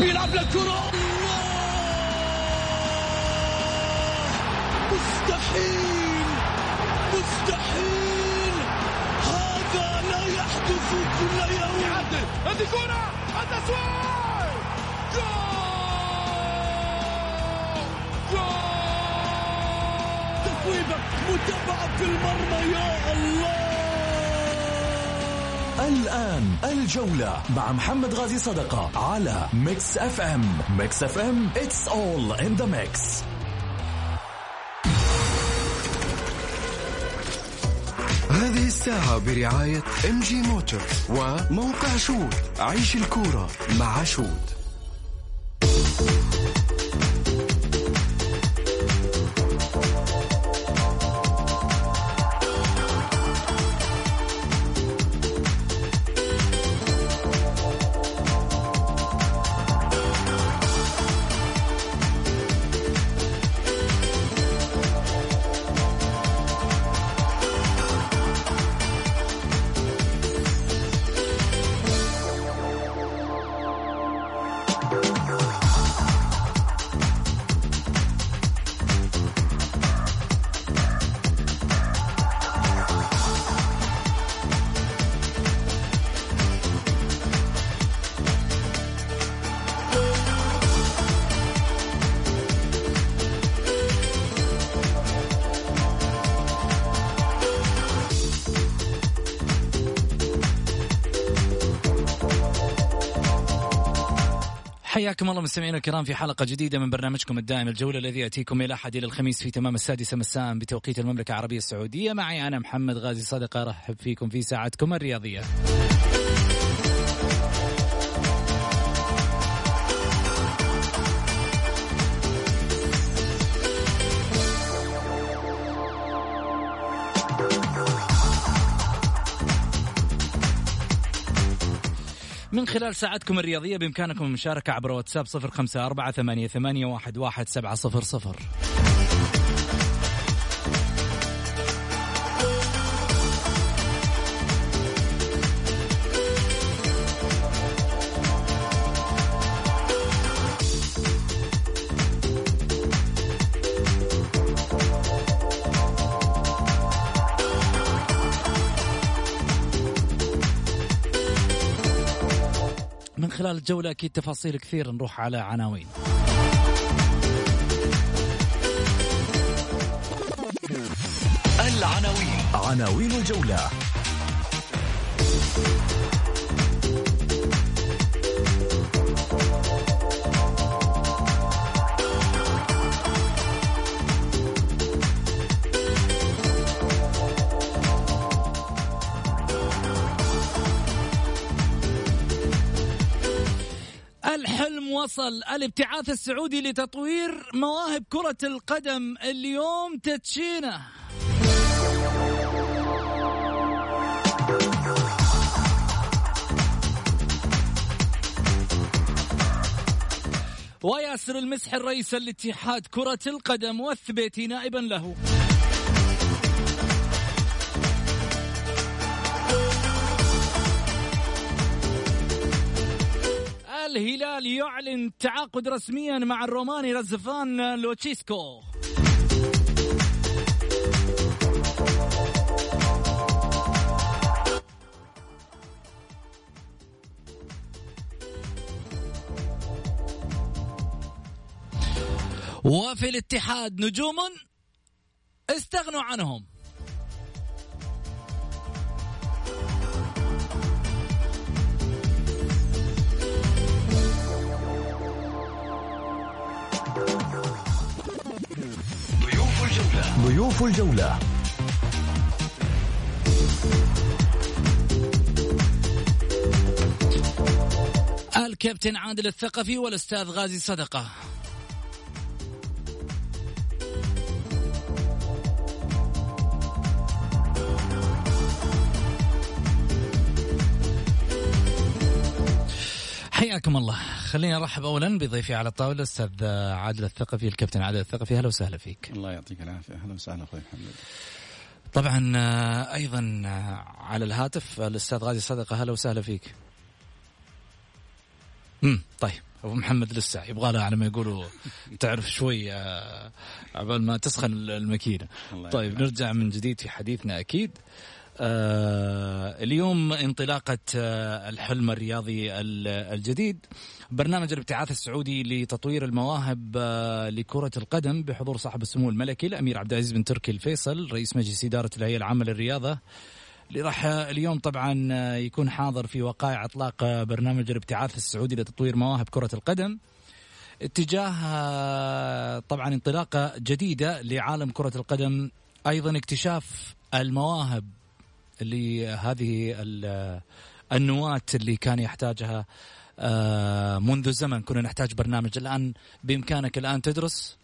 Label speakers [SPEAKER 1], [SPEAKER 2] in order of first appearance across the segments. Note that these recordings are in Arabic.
[SPEAKER 1] يلعب للكرة مستحيل! مستحيل! هذا لا يحدث كل يوم.
[SPEAKER 2] يعدل. هذه كرة! التسويق جول! جول!
[SPEAKER 1] تسويبة متابعة في المرمى يا الله!
[SPEAKER 3] الآن الجولة مع محمد غازي صدقة على Mix FM. Mix FM it's all in the mix.
[SPEAKER 4] هذه الساعة برعاية MG وموقع شوت عيش الكورة مع شوت.
[SPEAKER 5] حياكم الله مستمعينا الكرام في حلقة جديدة من برنامجكم الدائم الجولة الذي يأتيكم إلى أحد إلى الخميس في تمام السادسة مساء بتوقيت المملكة العربية السعودية. معي أنا محمد غازي صدقة أرحب فيكم في ساعتكم الرياضية. من خلال ساعتكم الرياضية بإمكانكم المشاركة عبر واتساب 054 88 11700 خلال الجولة أكيد تفاصيل كثير نروح على عناوين.
[SPEAKER 3] العناوين. عناوين الجولة.
[SPEAKER 5] الحلم وصل. الابتعاث السعودي لتطوير مواهب كرة القدم اليوم تدشينه وياسر المسح الرئيس الاتحاد كرة القدم والثبيتي نائبا له. الهلال يعلن تعاقد رسميا مع الروماني رزفان لوتشيسكو. وفي الاتحاد نجوم استغنوا عنهم.
[SPEAKER 3] ضيوف الجولة.
[SPEAKER 5] الكابتن عادل الثقفي والأستاذ غازي صدقة. حياكم الله. خليني أرحب اولا بضيفي على الطاولة الاستاذ عادل الثقفي الكابتن عادل الثقفي. أهلا وسهلا فيك.
[SPEAKER 6] الله يعطيك العافية. أهلا وسهلا أخوي محمد.
[SPEAKER 5] طبعا آه، أيضا آه، على الهاتف الأستاذ غازي صدقة. أهلا وسهلا فيك. امم طيب. أبو محمد لسه يبغى لها على ما يقولوا تعرف شوي آه، عبال ما تسخن الماكينة. طيب نرجع من جديد في حديثنا أكيد. اليوم انطلاقة آه الحلم الرياضي الجديد. برنامج الابتعاث السعودي لتطوير المواهب آه لكرة القدم بحضور صاحب السمو الملكي الأمير عبد العزيز بن تركي الفيصل رئيس مجلس إدارة الهيئة العامة للرياضة. اللي راح اليوم طبعا يكون حاضر في وقائع إطلاق برنامج الابتعاث السعودي لتطوير مواهب كرة القدم. اتجاه طبعا انطلاقة جديدة لعالم كرة القدم. أيضا اكتشاف المواهب اللي هذه النواة اللي كان يحتاجها آه، منذ زمن كنا نحتاج برنامج. الآن بإمكانك الآن تدرس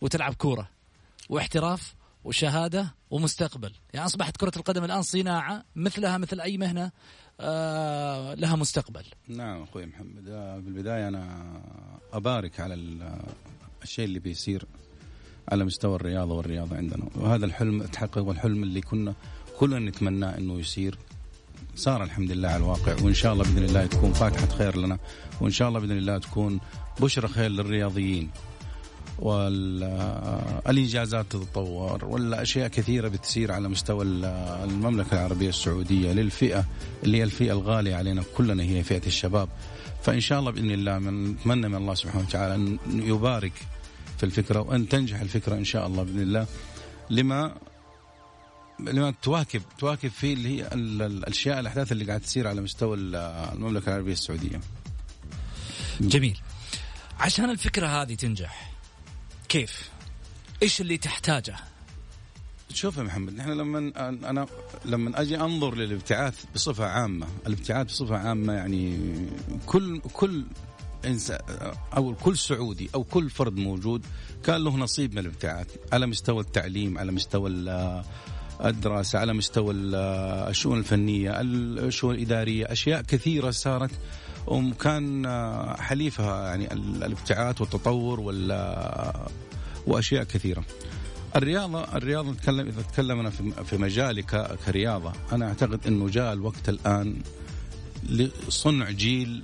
[SPEAKER 5] وتلعب كورة واحتراف وشهادة ومستقبل. يعني أصبحت كرة القدم الآن صناعة مثلها مثل أي مهنة آه لها مستقبل.
[SPEAKER 6] نعم أخوي محمد. آه، بالبدايه أنا أبارك على الشيء اللي بيصير على مستوى الرياضة والرياضة عندنا. وهذا الحلم تحقق والحلم اللي كنا كلنا نتمناه إنه يصير. صار الحمد لله على الواقع وإن شاء الله بإذن الله تكون فاتحة خير لنا وإن شاء الله بإذن الله تكون بشرى خير للرياضيين. والإنجازات تتطور ولا أشياء كثيرة بتصير على مستوى المملكة العربية السعودية للفئة اللي هي الفئة الغالية علينا كلنا هي فئة الشباب. فإن شاء الله بإذن الله من نتمنى من الله سبحانه وتعالى أن يبارك في الفكرة وأن تنجح الفكرة إن شاء الله بإذن الله. لما لما تواكب تواكب في اللي هي الأشياء الأحداث اللي قاعد تصير على مستوى المملكة العربية السعودية.
[SPEAKER 5] جميل. عشان الفكرة هذه تنجح كيف؟ إيش اللي تحتاجه؟
[SPEAKER 6] شوف يا محمد نحن لما أنا لما أجي أنظر للابتعاث بصفة عامة، الابتعاث بصفة عامة يعني كل كل انسان أو كل سعودي أو كل فرد موجود كان له نصيب من الابتعاث على مستوى التعليم، على مستوى الدراسة، على مستوى الشؤون الفنية، الشؤون الإدارية، أشياء كثيرة صارت وكان حليفها يعني الابتعاث والتطور وال وأشياء كثيرة. الرياضة الرياضة نتكلم إذا تكلمنا في مجالي كرياضة أنا أعتقد إنه جاء الوقت الآن لصنع جيل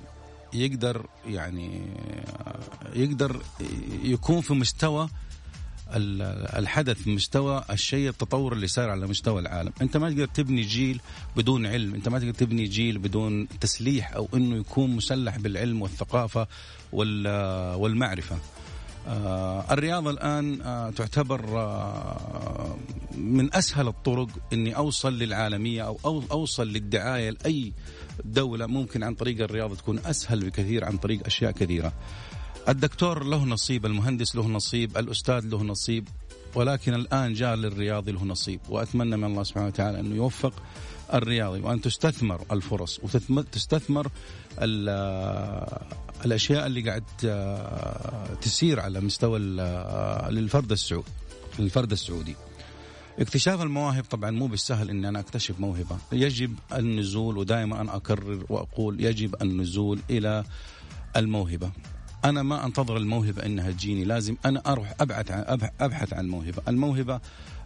[SPEAKER 6] يقدر يعني يقدر يكون في مستوى الحدث مستوى الشيء التطور اللي صار على مستوى العالم. أنت ما تقدر تبني جيل بدون علم. أنت ما تقدر تبني جيل بدون تسليح أو إنه يكون مسلح بالعلم والثقافة والمعرفة. آه الرياضة الآن آه تعتبر آه من أسهل الطرق أني أوصل للعالمية أو أوصل للدعاية لأي دولة ممكن عن طريق الرياضة تكون أسهل بكثير عن طريق أشياء كثيرة. الدكتور له نصيب المهندس له نصيب الأستاذ له نصيب ولكن الآن جاء للرياضي له نصيب وأتمنى من الله سبحانه وتعالى أنه يوفق الرياضي وأن تستثمر الفرص وتستثمر الأشياء اللي قاعد تسير على مستوى للفرد السعودي للفرد السعودي. اكتشاف المواهب طبعا مو بالسهل إني أنا أكتشف موهبة. يجب النزول ودائما أنا أكرر وأقول يجب النزول إلى الموهبة. أنا ما أنتظر الموهبة إنها تجيني لازم أنا أروح أبحث عن أبحث عن الموهبة. الموهبة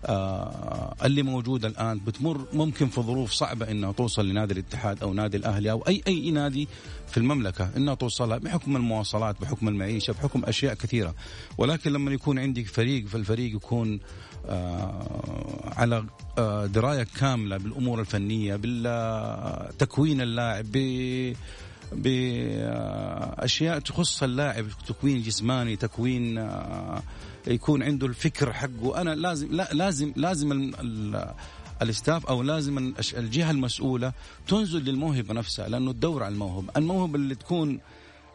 [SPEAKER 6] آه اللي موجودة الآن بتمر ممكن في ظروف صعبة إنها توصل لنادي الاتحاد أو نادي الأهلي أو اي أي نادي في المملكة إنها توصلها بحكم المواصلات بحكم المعيشة بحكم أشياء كثيرة. ولكن لما يكون عندك فريق فالفريق يكون آه على آه دراية كاملة بالأمور الفنية بالتكوين اللاعب بأشياء تخص اللاعب تكوين جسماني تكوين آه، يكون عنده الفكر حقه. أنا لازم لا لازم لازم الاستاف أو لازم الجهة المسؤولة تنزل للموهبة نفسها لأنه تدور على الموهبة، الموهبة اللي تكون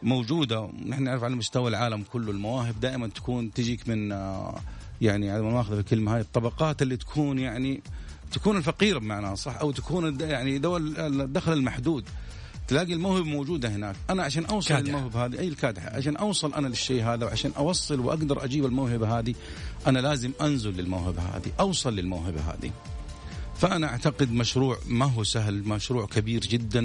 [SPEAKER 6] موجودة نحن نعرف على مستوى العالم كله المواهب دائما تكون تجيك من آه، يعني على ما ناخذ الكلمة هاي الطبقات اللي تكون يعني تكون الفقيره بمعنى صح أو تكون يعني دول الدخل المحدود. تلاقي الموهبة موجودة هناك. أنا عشان أوصل كادح. للموهبه هذه أي الكادحة. عشان أوصل أنا للشيء هذا وعشان أوصل وأقدر أجيب الموهبة هذه أنا لازم أنزل للموهبة هذه أوصل للموهبة هذه. فأنا أعتقد مشروع ما هو سهل مشروع كبير جدا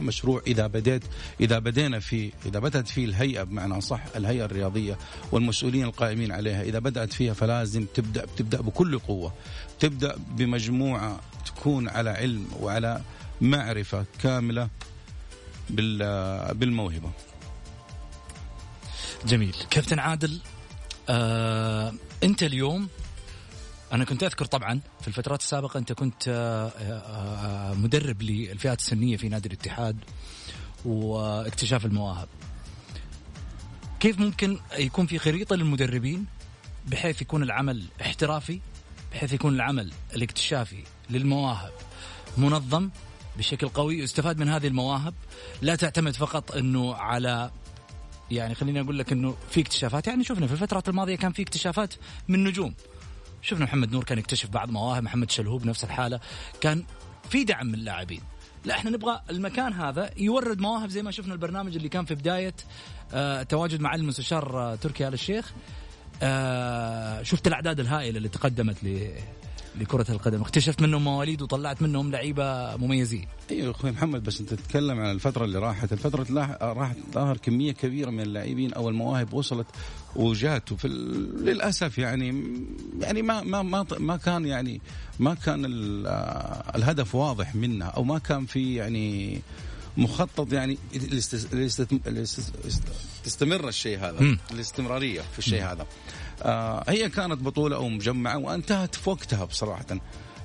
[SPEAKER 6] مشروع إذا بديت إذا بدينا فيه إذا بدأت فيه الهيئة بمعنى صح الهيئة الرياضية والمسؤولين القائمين عليها إذا بدأت فيها فلازم تبدأ تبدأ بكل قوة. تبدأ بمجموعة تكون على علم وعلى معرفة كاملة بالموهبة.
[SPEAKER 5] جميل. كابتن عادل آه أنت اليوم أنا كنت أذكر طبعا في الفترات السابقة أنت كنت آه آه مدرب للفئات السنية في نادي الاتحاد واكتشاف المواهب. كيف ممكن يكون في خريطة للمدربين بحيث يكون العمل احترافي بحيث يكون العمل الاكتشافي للمواهب منظم؟ بشكل قوي يستفاد من هذه المواهب. لا تعتمد فقط إنه على يعني خليني أقول لك إنه في اكتشافات. يعني شفنا في الفترات الماضية كان في اكتشافات من نجوم. شفنا محمد نور كان يكتشف بعض مواهب محمد شلهوب نفس الحالة. كان في دعم من اللاعبين. لا إحنا نبغى المكان هذا يورد مواهب زي ما شفنا البرنامج اللي كان في بداية آه تواجد مع المستشار آه تركي آل الشيخ. آه شفت الأعداد الهائلة اللي تقدمت لكرة القدم. اكتشفت منهم مواليد وطلعت منهم لعيبة مميزين.
[SPEAKER 6] أيوه أخوي محمد بس أنت تتكلم عن الفترة اللي راحت. الفترة اللي راحت ظهر كمية كبيرة من اللاعبين أو المواهب وصلت وجات. وفي للأسف يعني يعني ما ما ما ما كان يعني ما كان الهدف واضح منها أو ما كان في يعني مخطط يعني تستمر الشيء هذا الاستمرارية في الشيء هذا. آه هي كانت بطولة أو مجمعة وانتهت في وقتها بصراحة.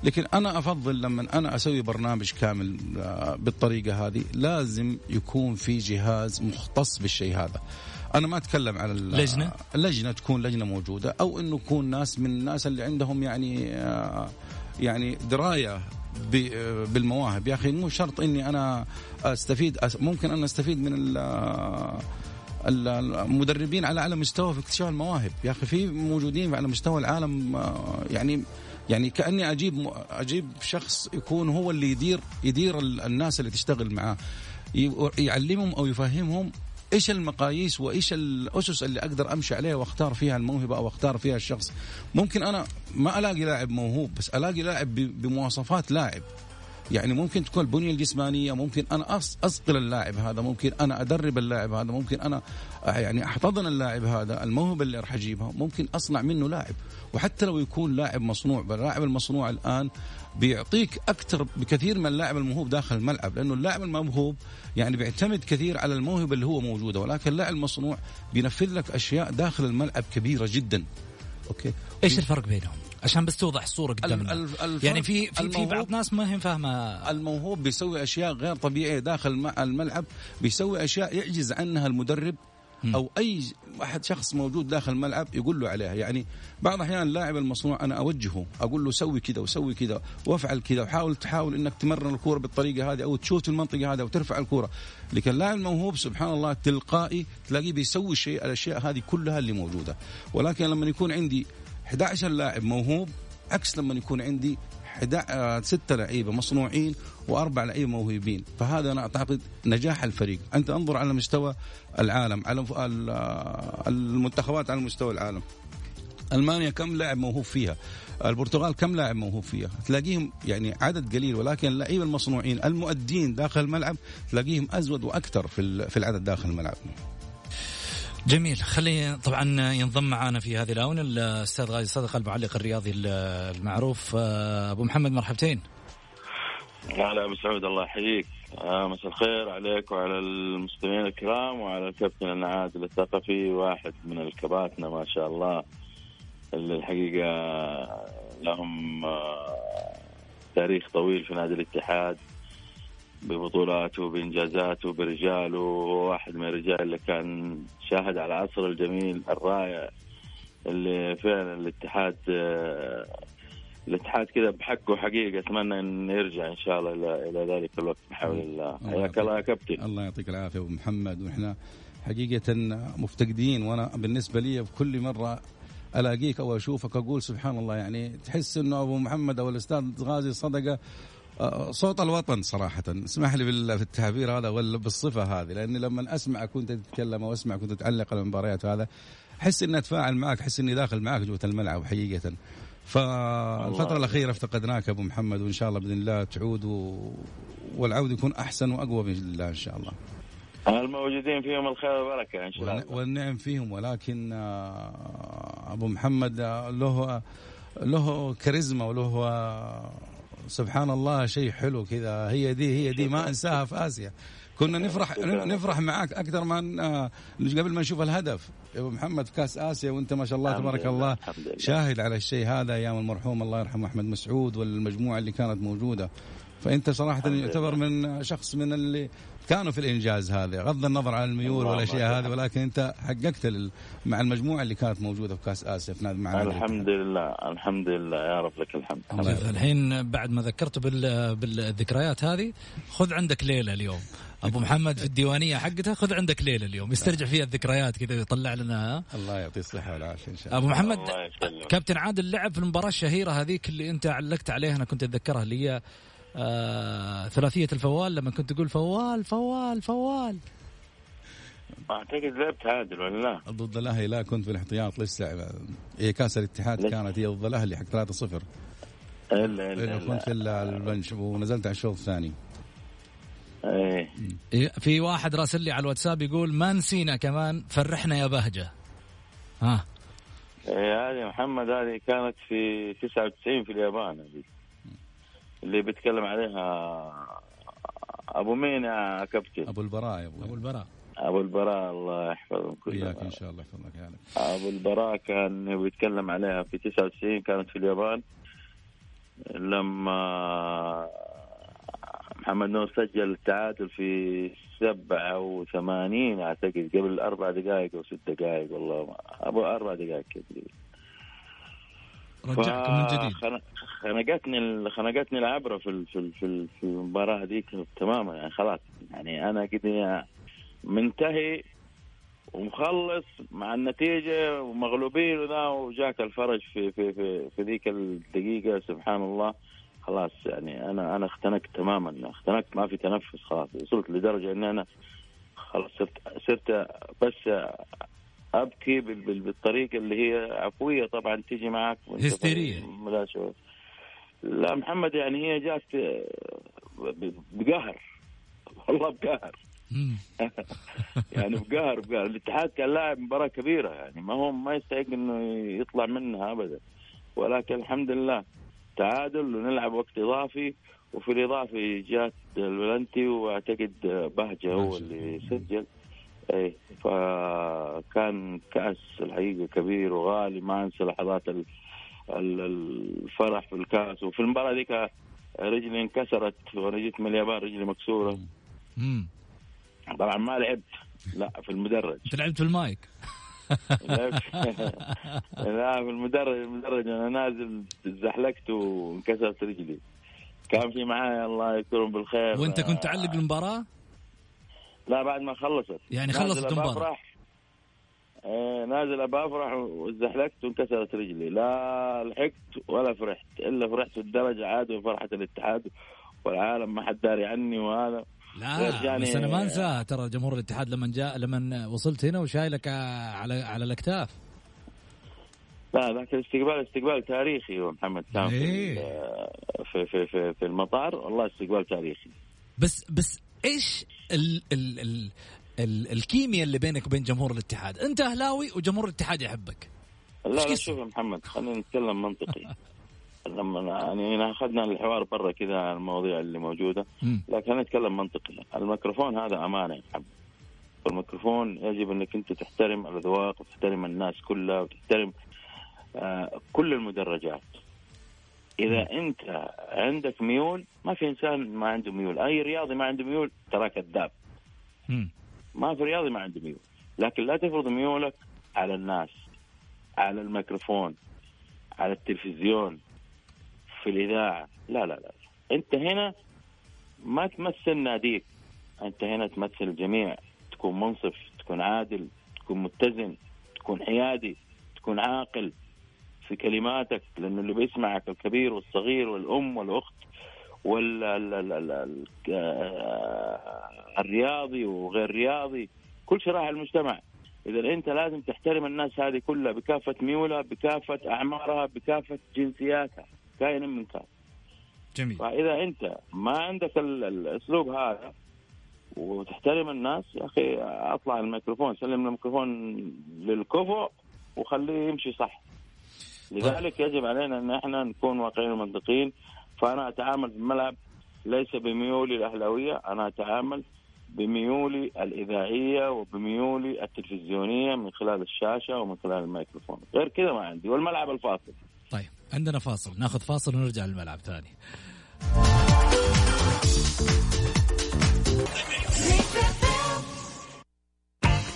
[SPEAKER 6] لكن أنا أفضل لما أنا أسوي برنامج كامل آه بالطريقة هذه لازم يكون في جهاز مختص بالشيء هذا. أنا ما أتكلم على
[SPEAKER 5] لجنة؟
[SPEAKER 6] اللجنة تكون لجنة موجودة أو إنه يكون ناس من الناس اللي عندهم يعني آه يعني دراية بالمواهب. يا أخي مو شرط إني أنا أستفيد ممكن أنا أستفيد من المدربين على أعلى مستوى في اكتشاف المواهب. يا أخي في موجودين على مستوى العالم آه، يعني يعني كأني أجيب أجيب شخص يكون هو اللي يدير يدير الناس اللي تشتغل معاه. يعلمهم أو يفهمهم إيش المقاييس وإيش الأسس اللي أقدر أمشي عليها وأختار فيها الموهبة أو أختار فيها الشخص. ممكن أنا ما ألاقي لاعب موهوب بس ألاقي لاعب بمواصفات لاعب. يعني ممكن تكون البنية الجسمانية ممكن أنا أصقل اللاعب هذا ممكن أنا أدرب اللاعب هذا ممكن أنا يعني أحتضن اللاعب هذا الموهبة اللي راح أجيبها ممكن أصنع منه لاعب. وحتى لو يكون لاعب مصنوع اللاعب المصنوع الآن بيعطيك أكثر بكثير من اللاعب الموهوب داخل الملعب لأنه اللاعب الموهوب يعني بيعتمد كثير على الموهبة اللي هو موجودة ولكن اللاعب المصنوع بينفذ لك أشياء داخل الملعب كبيرة جدا.
[SPEAKER 5] okay؟ إيش الفرق بينهم؟ عشان بس توضح الصورة قدامنا. يعني في في, في بعض ناس ما هي فاهمة.
[SPEAKER 6] الموهوب بيسوي أشياء غير طبيعية داخل الملعب بيسوي أشياء يعجز عنها المدرب أو أي واحد شخص موجود داخل الملعب يقول له عليها. يعني بعض الاحيان اللاعب المصنوع أنا أوجهه أقول له سوي كذا وسوي كذا وافعل كذا وحاول تحاول إنك تمرر الكورة بالطريقة هذه أو تشوت المنطقة هذه وترفع الكورة. لكن اللاعب الموهوب سبحان الله تلقائي تلاقيه بيسوي شيء الأشياء هذه كلها اللي موجودة. ولكن لما يكون عندي 11 لاعب موهوب. عكس لما يكون عندي آه، ستة لعيبة مصنوعين وأربع لعيبة موهوبين. فهذا أنا أعتقد نجاح الفريق. أنت انظر على مستوى العالم على آه، المنتخبات على مستوى العالم. ألمانيا كم لاعب موهوب فيها؟ البرتغال كم لاعب موهوب فيها؟ تلاقيهم يعني عدد قليل ولكن اللعيبة المصنوعين المؤدين داخل الملعب تلاقيهم أزود وأكثر في العدد داخل الملعب.
[SPEAKER 5] جميل. خلي طبعا ينضم معنا في هذه الآونة الأستاذ غازي صدقه المعلق الرياضي المعروف. آه، أبو محمد مرحبتين.
[SPEAKER 7] هلا أبو سعود الله يحييك. آه، مساء الخير عليك وعلى المستمعين الكرام وعلى الكابتن العادل الثقفي واحد من الكباتنة ما شاء الله اللي الحقيقة لهم آه، تاريخ طويل في نادي الاتحاد. ببطولاته بانجازاته برجاله واحد من الرجال اللي كان شاهد على العصر الجميل الرائع اللي فعلا الاتحاد الاتحاد كذا بحقه حقيقة. أتمنى إن يرجع إن شاء الله إلى إلى ذلك الوقت بحول الله. حياك الله يا كابتن.
[SPEAKER 6] الله يعطيك العافية أبو محمد. ونحن حقيقة مفتقدين وأنا بالنسبة لي في كل مرة ألاقيك أو أشوفك أقول سبحان الله يعني تحس إنه أبو محمد أو الأستاذ غازي صدقة صوت الوطن صراحة. اسمح لي في التعبير هذا ولا بالصفة هذه لأني لما أسمعك وأنت تتكلم وأسمعك وأنت تعلق على المباريات هذا أحس إني أتفاعل معك أحس إني داخل معك جوة الملعب حقيقة. فالفترة الأخيرة افتقدناك أبو محمد وإن شاء الله بإذن الله تعود و... والعود يكون أحسن وأقوى بإذن الله إن شاء الله.
[SPEAKER 7] الموجودين فيهم الخير والبركة إن شاء الله.
[SPEAKER 6] والنعم فيهم ولكن آه، أبو محمد آه، له له كاريزما وله سبحان الله شيء حلو كذا. هي دي هي دي ما أنساها في آسيا. كنا نفرح نفرح معاك أكثر من آه، قبل ما نشوف الهدف. يا أبو محمد في كأس آسيا وأنت ما شاء الله تبارك الله شاهد على الشيء هذا. أيام المرحوم الله يرحمه أحمد مسعود والمجموعة اللي كانت موجودة. فأنت صراحة يعتبر من شخص من اللي كانوا في الإنجاز هذا غض النظر عن الميول والأشياء هذه ولكن أنت حققت مع المجموعة اللي كانت موجودة في كأس آسيا في نادي
[SPEAKER 7] مع الحمد لله الحمد لله يا رب لك الحمد.
[SPEAKER 5] الحين بعد ما ذكرت بالذكريات هذه خذ عندك ليلة اليوم. أبو محمد في الديوانية حقته خذ عندك ليلة اليوم. يسترجع فيها الذكريات كذا ويطلع لنا
[SPEAKER 6] الله يعطيه الصحة والعافية إن شاء الله.
[SPEAKER 5] ابو محمد كابتن عادل لعب في المباراة الشهيرة هذيك اللي أنت علقت عليها أنا كنت أتذكرها اللي هي آه ثلاثية الفوال لما كنت تقول فوال فوال فوال.
[SPEAKER 7] أعتقد لعبت عادل ولا لا؟
[SPEAKER 6] ضد الأهلي لا كنت في الاحتياط لسه. هي كأس الاتحاد كانت هي ضد الأهلي حق 3-0
[SPEAKER 7] الا الا
[SPEAKER 6] كنت في ال bench ونزلت على الشوط الثاني.
[SPEAKER 7] إيه.
[SPEAKER 5] في واحد راسل لي على الواتساب يقول ما نسينا كمان فرحنا يا بهجة. ها.
[SPEAKER 7] إيه هذه محمد هذه كانت في 99 في اليابان هذه. اللي بيتكلم عليها أبو مين يا كابتن؟
[SPEAKER 6] أبو البراء يا أبو.
[SPEAKER 5] أبو البراء.
[SPEAKER 7] أبو البراء الله يحفظهم
[SPEAKER 6] كلهم وياك إن شاء الله يحفظك يعني.
[SPEAKER 7] أبو البراء كان بيتكلم عليها في 99 كانت في اليابان. لما محمد نور سجل التعادل في 87 أعتقد قبل أربع دقائق أو ست دقائق والله أبو أربع دقائق كذا
[SPEAKER 5] رجعكم من جديد.
[SPEAKER 7] خنقتني خنقتني العبرة في في في, في المباراة هذيك تماما يعني خلاص يعني أنا كده منتهي ومخلص مع النتيجة ومغلوبين وذا وجاك الفرج في في في, في ذيك الدقيقة سبحان الله. خلاص يعني أنا أنا اختنقت تماما اختنقت ما في تنفس خلاص وصلت لدرجة إن أنا خلاص صرت صرت بس أبكي بالطريقة اللي هي عفوية طبعا تيجي معك
[SPEAKER 5] هستيريه
[SPEAKER 7] لا محمد يعني هي جات بقهر. والله بقهر. يعني بقهر بقهر. الاتحاد كان لاعب مباراة كبيرة يعني. ما هو ما يستحق إنه يطلع منها ابدا. ولكن الحمد لله تعادل ونلعب وقت إضافي. وفي الإضافي جات الولنتي وأعتقد بهجة هو اللي سجل. اي فكان كأس الحقيقة كبير وغالي ما أنسى لحظات الفرح في الكأس. وفي المباراة ذيك رجلي انكسرت وأنا جيت من اليابان رجلي مكسورة. طبعا ما لعبت. لا في المدرج.
[SPEAKER 5] أنت لعبت في المايك.
[SPEAKER 7] لا في المدرج المدرج. أنا نازل تزحلقت وانكسرت رجلي. كان في معايا الله يذكرهم بالخير.
[SPEAKER 5] وأنت كنت تعلق المباراة؟
[SPEAKER 7] لا بعد ما خلصت.
[SPEAKER 5] يعني خلصت المباراه
[SPEAKER 7] آه نازل ابى افرح وزحلقت وانكسرت رجلي. لا لحقت ولا فرحت. إلا فرحت في الدرجة عادي وفرحة الاتحاد والعالم. ما حد داري عني وهذا.
[SPEAKER 5] لا بس أنا ما انساها ترى جمهور الاتحاد لما جاء لما وصلت هنا وشايلك على على الأكتاف.
[SPEAKER 7] لا ذاك الاستقبال استقبال تاريخي يا محمد كان
[SPEAKER 5] إيه.
[SPEAKER 7] في, في في في المطار. والله استقبال تاريخي.
[SPEAKER 5] بس بس إيش ال ال ال ال الكيمياء اللي بينك وبين جمهور الاتحاد؟ أنت أهلاوي وجمهور الاتحاد يحبك.
[SPEAKER 7] لا لا شوف يا محمد خلينا نتكلم منطقي. لما يعني أخذنا الحوار برا كذا المواضيع اللي موجودة لكن نتكلم منطقي. الميكروفون هذا أمانة يا محمد. والميكروفون يجب إنك أنت تحترم الأذواق وتحترم الناس كلها وتحترم آه كل المدرجات. إذا أنت عندك ميول ما في إنسان ما عنده ميول. أي رياضي ما عنده ميول ترى كذاب. ما في رياضي ما عنده ميول. لكن لا تفرض ميولك على الناس على الميكروفون على التلفزيون في الإذاعة. لا لا لا. أنت هنا ما تمثل ناديك. أنت هنا تمثل الجميع. تكون منصف تكون عادل تكون متزن تكون حيادي تكون عاقل. في كلماتك لأنه اللي بيسمعك الكبير والصغير والأم والأخت وال الرياضي وغير رياضي كل شرائح المجتمع. إذا أنت لازم تحترم الناس هذه كلها بكافة ميولها بكافة أعمارها بكافة جنسياتها كائنا من كان
[SPEAKER 5] جميل.
[SPEAKER 7] فإذا أنت ما عندك الأسلوب هذا وتحترم الناس يا أخي أطلع الميكروفون سلم الميكروفون للكفؤ وخليه يمشي صح. لذلك يجب علينا أن إحنا نكون واقعيين ومنطقيين. فأنا أتعامل في الملعب ليس بميولي الأهلاوية أنا أتعامل بميولي الإذاعية وبميولي التلفزيونية من خلال الشاشة ومن خلال الميكروفون. غير كذا ما عندي والملعب الفاصل.
[SPEAKER 5] طيب عندنا فاصل. ناخذ فاصل ونرجع للملعب ثاني.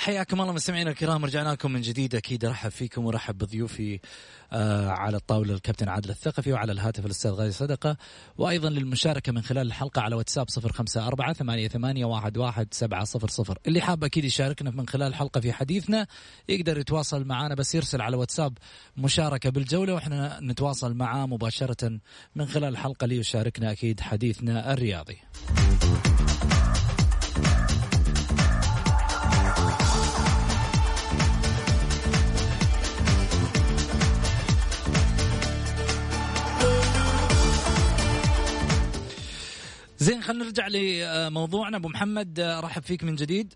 [SPEAKER 5] حياكم الله مستمعينا الكرام رجعنا لكم من جديد. أكيد أرحب فيكم وارحب بضيوفي آه على الطاولة الكابتن عادل الثقفي وعلى الهاتف الأستاذ غازي صدقة. وأيضا للمشاركة من خلال الحلقة على واتساب 054 88 ثمانية واحد واحد سبعة صفر صفر. اللي حاب أكيد يشاركنا من خلال الحلقة في حديثنا يقدر يتواصل معنا بس يرسل على واتساب مشاركة بالجولة وإحنا نتواصل معاه مباشرة من خلال الحلقة ليشاركنا أكيد حديثنا الرياضي. زين خلينا نرجع لموضوعنا. أبو محمد رحب فيك من جديد.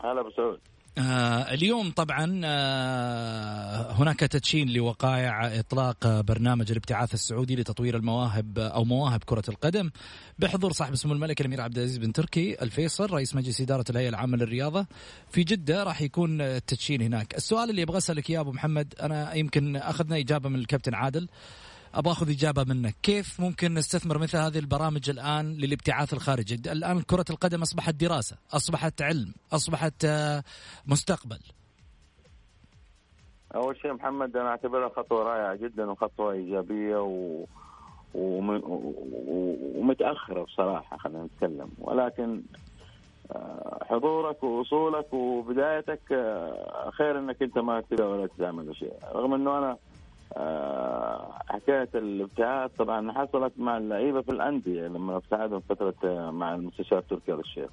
[SPEAKER 7] هلا أبو سعود.
[SPEAKER 5] آه اليوم طبعا آه هناك تدشين لوقائع إطلاق برنامج الابتعاث السعودي لتطوير المواهب أو مواهب كرة القدم. بحضور صاحب سمو الملك الأمير عبد العزيز بن تركي الفيصل رئيس مجلس إدارة الهيئة العامة للرياضة. في جدة راح يكون التدشين هناك. السؤال اللي أبغى أسألك إياه أبو محمد أنا يمكن أخذنا إجابة من الكابتن عادل. أبغى أخذ إجابة منك. كيف ممكن نستثمر مثل هذه البرامج الآن للابتعاث الخارجي؟ الآن كرة القدم أصبحت دراسة أصبحت علم أصبحت مستقبل.
[SPEAKER 7] أول شيء محمد أنا أعتبرها خطوة رائعة جدا وخطوة إيجابية و... وم... ومتأخرة بصراحة خلينا نتكلم. ولكن حضورك ووصولك وبدايتك خير إنك أنت ما تبدا ولا تعمل شيء رغم إنه أنا حكاية الابتعاث طبعا حصلت مع اللعيبة في الأندية لما ابتعدوا فترة مع المستشار تركي آل الشيخ.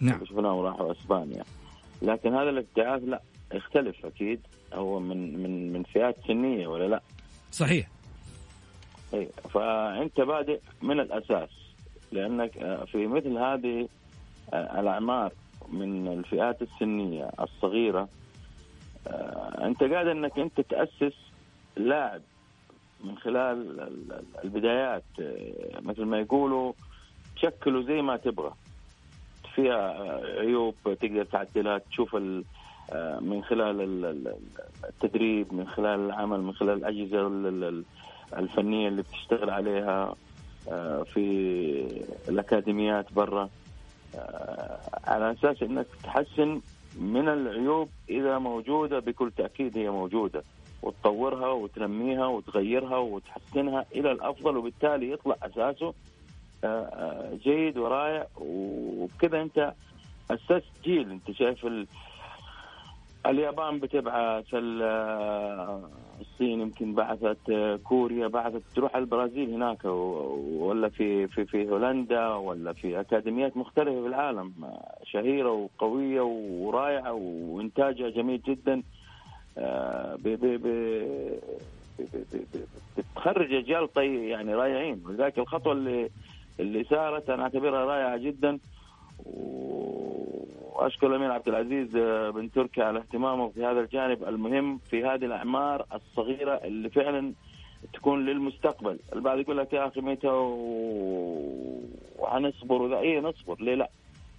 [SPEAKER 5] نعم.
[SPEAKER 7] شفناهم راحوا أسبانيا. لكن هذا الابتعاث لا يختلف أكيد هو من من من فئات سنية ولا لا؟
[SPEAKER 5] صحيح.
[SPEAKER 7] اي فأنت بادئ من الأساس لأنك في مثل هذه الأعمار من الفئات السنية الصغيرة أنت قادر إنك أنت تأسس لاعب من خلال البدايات مثل ما يقولوا تشكله زي ما تبغى. فيها عيوب تقدر تعدلها تشوف من خلال التدريب من خلال العمل من خلال الأجهزة الفنية اللي بتشتغل عليها في الأكاديميات برا. على أساس إنك تحسن من العيوب إذا موجودة بكل تأكيد هي موجودة. وتطورها وتنميها وتغيرها وتحسنها إلى الأفضل وبالتالي يطلع أساسه جيد ورائع. وبكذا أنت أسست جيل. أنت شايف ال... اليابان بتبعث الصين يمكن بعثت كوريا بعثت تروح البرازيل هناك ولا في في في هولندا ولا في أكاديميات مختلفة في العالم شهيرة وقوية ورائعة وإنتاجها جميل جدا. بتخرج اجيال طي يعني رائعين. ولذلك الخطوة اللي اللي صارت أنا أعتبرها رائعة جدا. وأشكر الأمير عبد العزيز بن تركي على اهتمامه في هذا الجانب المهم في هذه الأعمار الصغيرة اللي فعلا تكون للمستقبل، البعض يقول لك يا أخي متى وحنصبر؟ اي نصبر؟ ليه لا؟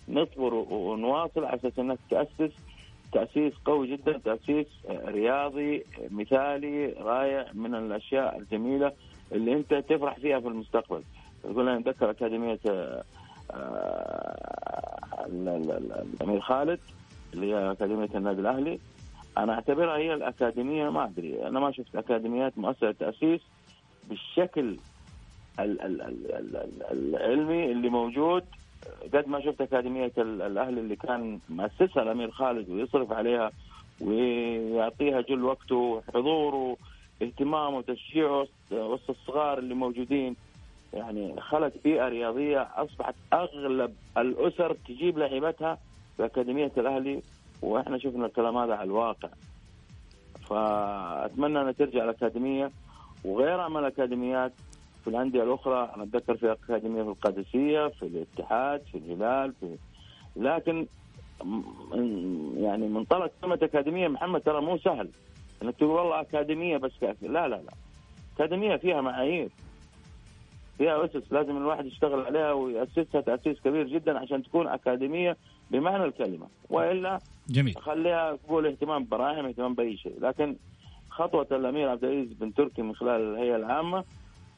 [SPEAKER 7] نصبر ونواصل على أساس إنك تأسس تأسيس قوي جدا تأسيس رياضي مثالي رائع من الأشياء الجميلة اللي أنت تفرح فيها في المستقبل. يقول أنا أتذكر أكاديمية الأمير خالد اللي هي أكاديمية النادي الأهلي. أنا أعتبرها هي الأكاديمية ما أدري. أنا ما شفت أكاديميات مؤسسة تأسيس بالشكل العلمي اللي موجود قد ما شفت أكاديمية الأهلي اللي كان مؤسسها الأمير خالد ويصرف عليها ويعطيها جل وقته حضوره اهتمامه وتشجيعه وسط الصغار اللي موجودين. يعني خلق بيئة رياضية أصبحت أغلب الأسر تجيب لعيبتها في أكاديمية الأهلي وإحنا شفنا الكلام هذا على الواقع. فأتمنى أن ترجع الأكاديمية وغيرها من الأكاديميات في الأندية الأخرى أنا أتذكر في أكاديمية في القادسية في الاتحاد في الهلال في لكن يعني منطلق كلمه أكاديمية محمد ترى مو سهل. إنك تقول والله أكاديمية بس لا لا لا. أكاديمية فيها معايير. فيها أسس لازم الواحد يشتغل عليها ويأسسها تأسيس كبير جدا عشان تكون أكاديمية بمعنى الكلمة. وإلا
[SPEAKER 5] جميل.
[SPEAKER 7] خليها تقول اهتمام براعم اهتمام بأي شيء. لكن خطوة الأمير عبد العزيز بن تركي من خلال الهيئة العامة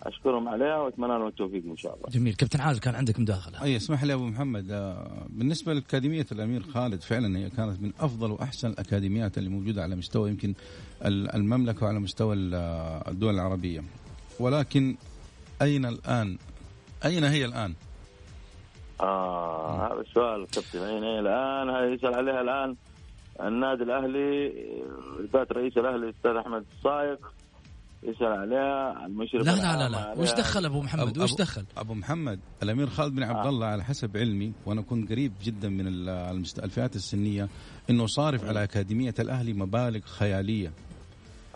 [SPEAKER 7] أشكرهم عليها وأتمنى لهم التوفيق إن شاء الله.
[SPEAKER 5] جميل كابتن عازم كان عندك مداخلة.
[SPEAKER 6] أي اسمح لي أبو محمد آه، بالنسبة لأكاديمية الأمير خالد فعلا هي كانت من أفضل وأحسن الأكاديميات اللي موجودة على مستوى يمكن المملكة وعلى مستوى الدول العربية. ولكن أين الآن؟ أين هي الآن؟
[SPEAKER 7] آه هذا السؤال كابتن أين هي الآن؟ هذا يسأل عليها الآن النادي الأهلي ذات رئيس الأهلي الاستاذ أحمد الصايغ يسأل عليها المشرف
[SPEAKER 5] لا لا لا لا. وش دخل أبو محمد؟ وش دخل؟
[SPEAKER 6] أبو محمد الأمير خالد بن عبد آه. الله على حسب علمي وأنا كنت قريب جدا من الفئات السنية إنه صارف على أكاديمية الأهلي مبالغ خيالية.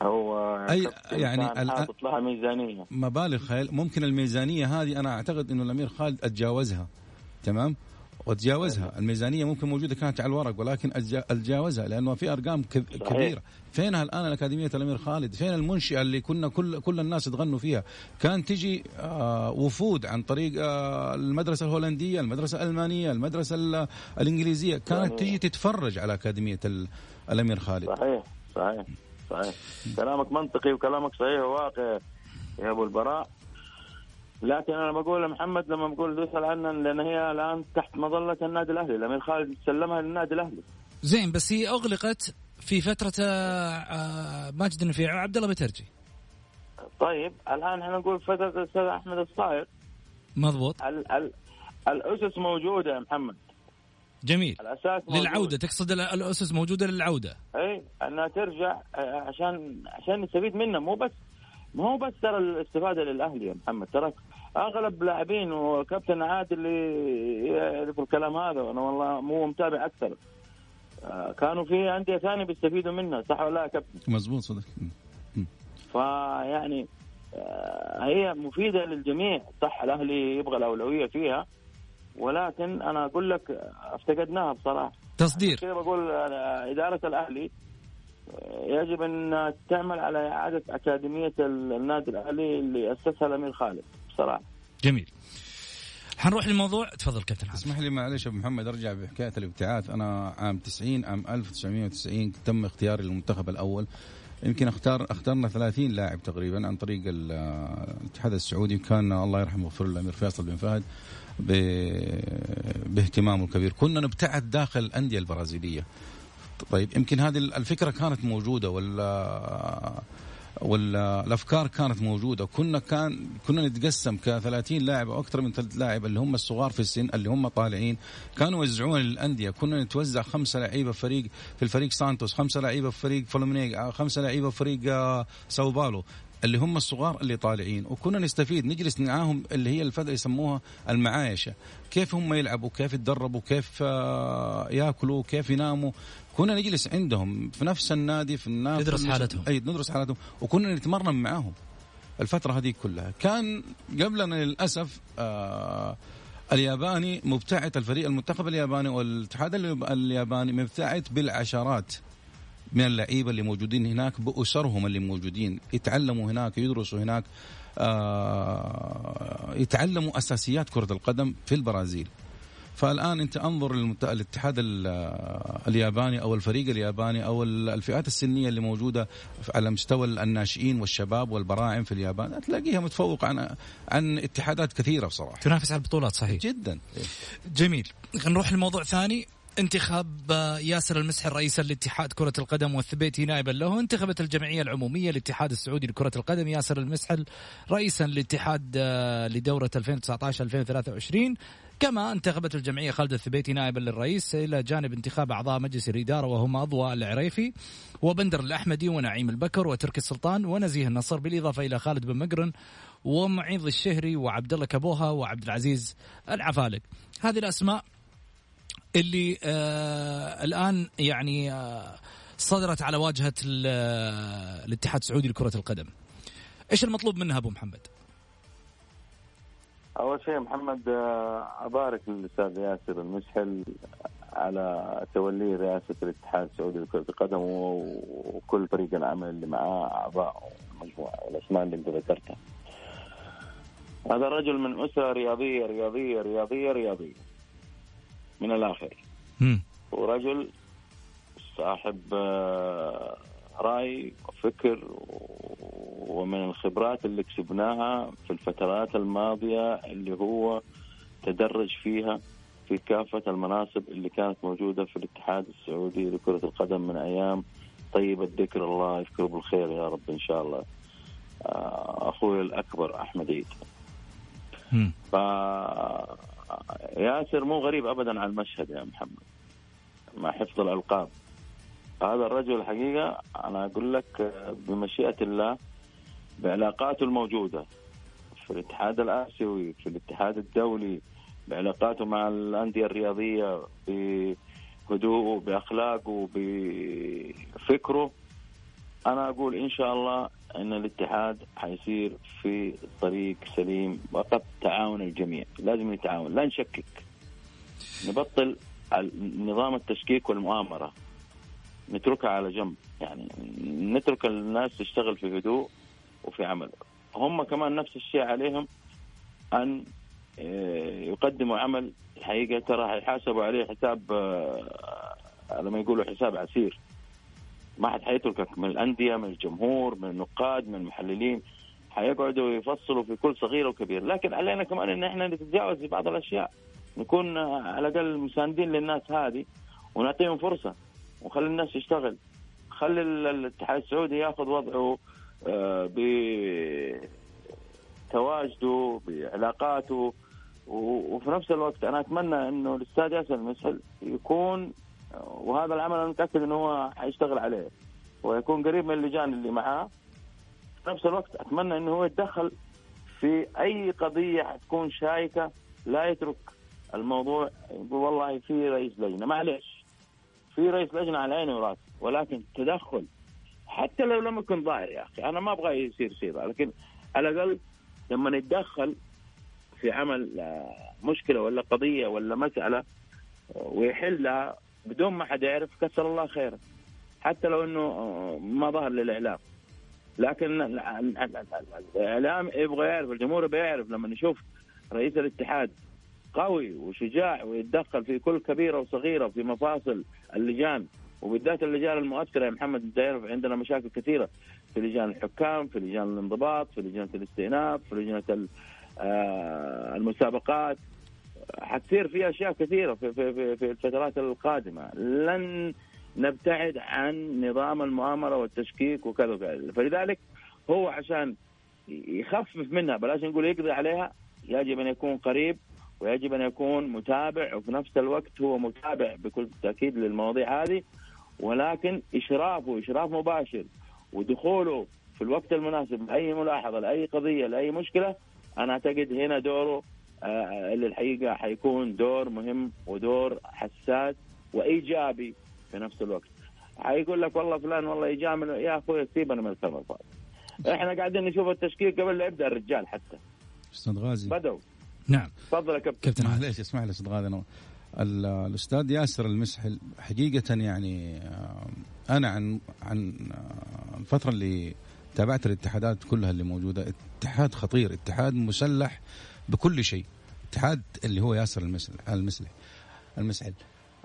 [SPEAKER 7] هو
[SPEAKER 6] اي يعني
[SPEAKER 7] حاطط لها ميزانية.
[SPEAKER 6] مبالغ خيال ممكن الميزانية هذه أنا أعتقد إنه الأمير خالد أتجاوزها تمام؟ وتجاوزها الميزانية ممكن موجودة كانت على الورق ولكن أتجاوزها لأنه في أرقام كبيرة. فينها الآن الأكاديمية الامير خالد؟ فين المنشئة اللي كنا كل كل الناس تغنوا فيها؟ كان تجي آه وفود عن طريق آه المدرسة الهولندية المدرسة الألمانية المدرسة الإنجليزية. كانت تجي تتفرج على أكاديمية الأمير خالد.
[SPEAKER 7] صحيح صحيح صحيح. كلامك منطقي وكلامك صحيح وواقع يا أبو البراء. لكن أنا بقول لمحمد لما بقول يسال عنها لأن هي الآن تحت مظلة النادي الأهلي الامير خالد سلمها للنادي الأهلي.
[SPEAKER 5] زين بس هي أغلقت في فترة آه، آه، ماجد النفيع وعبد الله بترجي.
[SPEAKER 7] طيب الآن إحنا نقول فترة الأستاذ أحمد الصايغ
[SPEAKER 5] مضبوط.
[SPEAKER 7] ال ال الأسس موجودة يا محمد.
[SPEAKER 5] جميل. الأساس موجود. للعودة تقصد الأسس موجودة للعودة.
[SPEAKER 7] إي أنها ترجع آه، عشان عشان نستفيد منها. مو بس ما هو بس ترى الاستفادة للأهلي يا محمد ترى أغلب لاعبين وكابتن عادل اللي يعرف الكلام هذا وأنا والله مو متابع أكثر. آه، كانوا في أندية ثانية بيستفيدوا منها صح ولا لا كابتن؟
[SPEAKER 6] مزبوط صدق.
[SPEAKER 7] فيعني آه، هي مفيدة للجميع صح الأهلي يبغى الأولوية فيها ولكن أنا أقول لك افتقدناها بصراحة.
[SPEAKER 5] تصدير.
[SPEAKER 7] كذا بقول إدارة الأهلي يجب أن تعمل على إعادة أكاديمية النادي الأهلي اللي أسسها الأمير خالد. بصراحه.
[SPEAKER 5] جميل. حنروح للموضوع. تفضل كابتن
[SPEAKER 6] اسمح لي معلش أبو محمد أرجع بحكاية الابتعاث. أنا عام 90 عام 1990 تم اختياري للمنتخب الأول. يمكن أختار اخترنا 30 لاعب تقريبا عن طريق الاتحاد السعودي. كان الله يرحمه ويغفر له الأمير فيصل بن فهد باهتمامه الكبير. كنا نبتعد داخل الأندية البرازيلية. طيب يمكن هذه الفكرة كانت موجودة ولا والأفكار كانت موجودة. كنا كان كنا نتقسم ك 30 لاعب أو أكثر من ثلاث لاعب اللي هم الصغار في السن اللي هم طالعين. كانوا يوزعون للانديه كنا نتوزع خمسة لعيبة فريق في الفريق سانتوس خمسة لعيبة في فريق فلومينيغ خمسة لعيبة في فريق آه، ساو بالو اللي هم الصغار اللي طالعين. وكنا نستفيد نجلس معاهم اللي هي الفترة يسموها المعايشة. كيف هم يلعبوا كيف يتدربوا كيف آه، ياكلوا كيف يناموا. كنا نجلس عندهم في نفس النادي في النادي
[SPEAKER 5] ندرس حالتهم.
[SPEAKER 6] إي ندرس حالتهم. وكنا نتمرن معاهم الفترة هذه كلها. كان قبلنا للأسف آه الياباني مبتعث الفريق المنتخب الياباني والاتحاد الياباني مبتعث بالعشرات. من اللعيبة اللي موجودين هناك بأسرهم اللي موجودين. يتعلموا هناك يدرسوا هناك. آه يتعلموا أساسيات كرة القدم في البرازيل. فالآن أنت أنظر للاتحاد الياباني أو الفريق الياباني أو الفئات السنية اللي موجودة على مستوى الناشئين والشباب والبراعم في اليابان تلاقيها متفوق عن عن اتحادات كثيرة بصراحة.
[SPEAKER 5] تنافس على البطولات صحيح.
[SPEAKER 6] جدا.
[SPEAKER 5] جميل. نروح لموضوع ثاني. انتخاب ياسر المسحر رئيسا لاتحاد كرة القدم والثبيتي نائبا له. انتخبت الجمعية العمومية الاتحاد السعودي لكرة القدم ياسر المسحل رئيسا للاتحاد آه، لدورة 2019-2023 كما انتخبت الجمعية خالد الثبيتي نائبا للرئيس إلى جانب انتخاب أعضاء مجلس الإدارة وهم أضواء العريفي وبندر الأحمدي ونعيم البكر وتركي السلطان ونزيه النصر بالإضافة إلى خالد بن مقرن ومعيض الشهري وعبد الله كبوها وعبد العزيز العفالق هذه الأسماء اللي آه الآن يعني آه صدرت على واجهة آه، الاتحاد السعودي لكرة القدم. إيش المطلوب منها أبو محمد؟
[SPEAKER 7] أول شيء محمد آه، أبارك للأستاذ ياسر المسحل على توليه رئاسة الاتحاد السعودي لكرة القدم وكل فريق العمل اللي معاه أعضاء مجموعه الأسماء اللي أنت ذكرتها. هذا رجل من أسرة رياضية رياضية رياضية رياضية. من الآخر.
[SPEAKER 5] مم.
[SPEAKER 7] ورجل صاحب آه، رأي وفكر ومن الخبرات اللي كسبناها في الفترات الماضية اللي هو تدرج فيها في كافة المناصب اللي كانت موجودة في الاتحاد السعودي لكرة القدم من أيام طيب الذكر الله يذكره بالخير يا رب إن شاء الله آه، أخوي الأكبر أحمد عيد. ف ياسر مو غريب ابدا على المشهد يا محمد مع حفظ الألقاب. هذا الرجل الحقيقة أنا أقول لك بمشيئة الله بعلاقاته الموجودة في الاتحاد الآسيوي في الاتحاد الدولي بعلاقاته مع الأندية الرياضية بهدوءه بأخلاقه بفكره. أنا أقول إن شاء الله أن الاتحاد حيصير في طريق سليم وقت تعاون الجميع. لازم نتعاون لا نشكك. نبطل نظام التشكيك والمؤامرة. نتركها على جنب. يعني نترك الناس تشتغل في هدوء وفي عمل. هم كمان نفس الشيء عليهم أن آه، يقدموا عمل. الحقيقة ترى حيحاسبوا عليه حساب آه، لما يقولوا حساب عسير. ما حد حيتركك من الأندية من الجمهور من النقاد من المحللين. حيقعدوا يفصلوا في كل صغيره وكبيره لكن علينا كمان إن إحنا نتجاوز في بعض الأشياء. نكون على الأقل مساندين للناس هذه ونعطيهم فرصة وخلي الناس تشتغل. خلي ال- الاتحاد السعودي ياخذ وضعه آه، بتواجده بعلاقاته. وفي نفس الوقت أنا أتمنى إنه الأستاذ ياسر المسحل يكون وهذا العمل أنا متأكد إنه هو حيشتغل عليه. ويكون قريب من اللجان اللي معاه. في نفس الوقت أتمنى إنه هو يتدخل في أي قضية حتكون شايكه لا يترك الموضوع يقول والله في رئيس لجنة. معلش في رئيس لجنة على عيني وراسي ولكن تدخل حتى لو لم يكن ظاهر يا أخي. أنا ما أبغى يصير سيره لكن على الأقل لما نتدخل في عمل آه، مشكلة ولا قضية ولا مسألة آه، ويحلها بدون ما حد يعرف كثر الله خيره حتى لو إنه آه، ما ظهر للإعلام. لكن ال- ال- ال- ال- الإعلام يبغى يعرف الجمهور يبغى يعرف لما نشوف رئيس الاتحاد قوي وشجاع ويتدخل في كل كبيرة وصغيرة في مفاصل اللجان وبالذات اللجان المؤثرة يا محمد انت تعرف عندنا مشاكل كثيرة في لجان الحكام في لجان الانضباط في لجنة الاستئناف في لجنة آه، المسابقات. حتصير في أشياء كثيرة في, في, في, في الفترات القادمة. لن نبتعد عن نظام المؤامرة والتشكيك وكذا وكذا. فلذلك هو عشان يخفف منها بلاش نقول يقضي عليها يجب أن يكون قريب ويجب أن يكون متابع وفي نفس الوقت هو متابع بكل تأكيد للمواضيع هذه. ولكن إشرافه إشراف مباشر ودخوله في الوقت المناسب لأي ملاحظة لأي قضية لأي مشكلة أنا أعتقد هنا دوره اللي الحقيقة حيكون دور مهم ودور حساس وإيجابي في نفس الوقت. حيقول لك والله فلان والله يجامل يا أخوي سيبنا من الكلام الفاضي إحنا قاعدين نشوف التشكيل قبل لا يبدأ الرجال حتى.
[SPEAKER 6] أستاذ غازي.
[SPEAKER 7] بدوا
[SPEAKER 5] نعم.
[SPEAKER 7] تفضل يا كابتن.
[SPEAKER 5] كابتن
[SPEAKER 6] معليش اسمح لي أستاذ غازي ال- الأستاذ ياسر المسحل حقيقة يعني آه، أنا عن عن آه، الفترة اللي تابعت الاتحادات كلها اللي موجودة اتحاد خطير اتحاد مسلح بكل شيء. اتحاد اللي هو ياسر المسل المسلح المسحل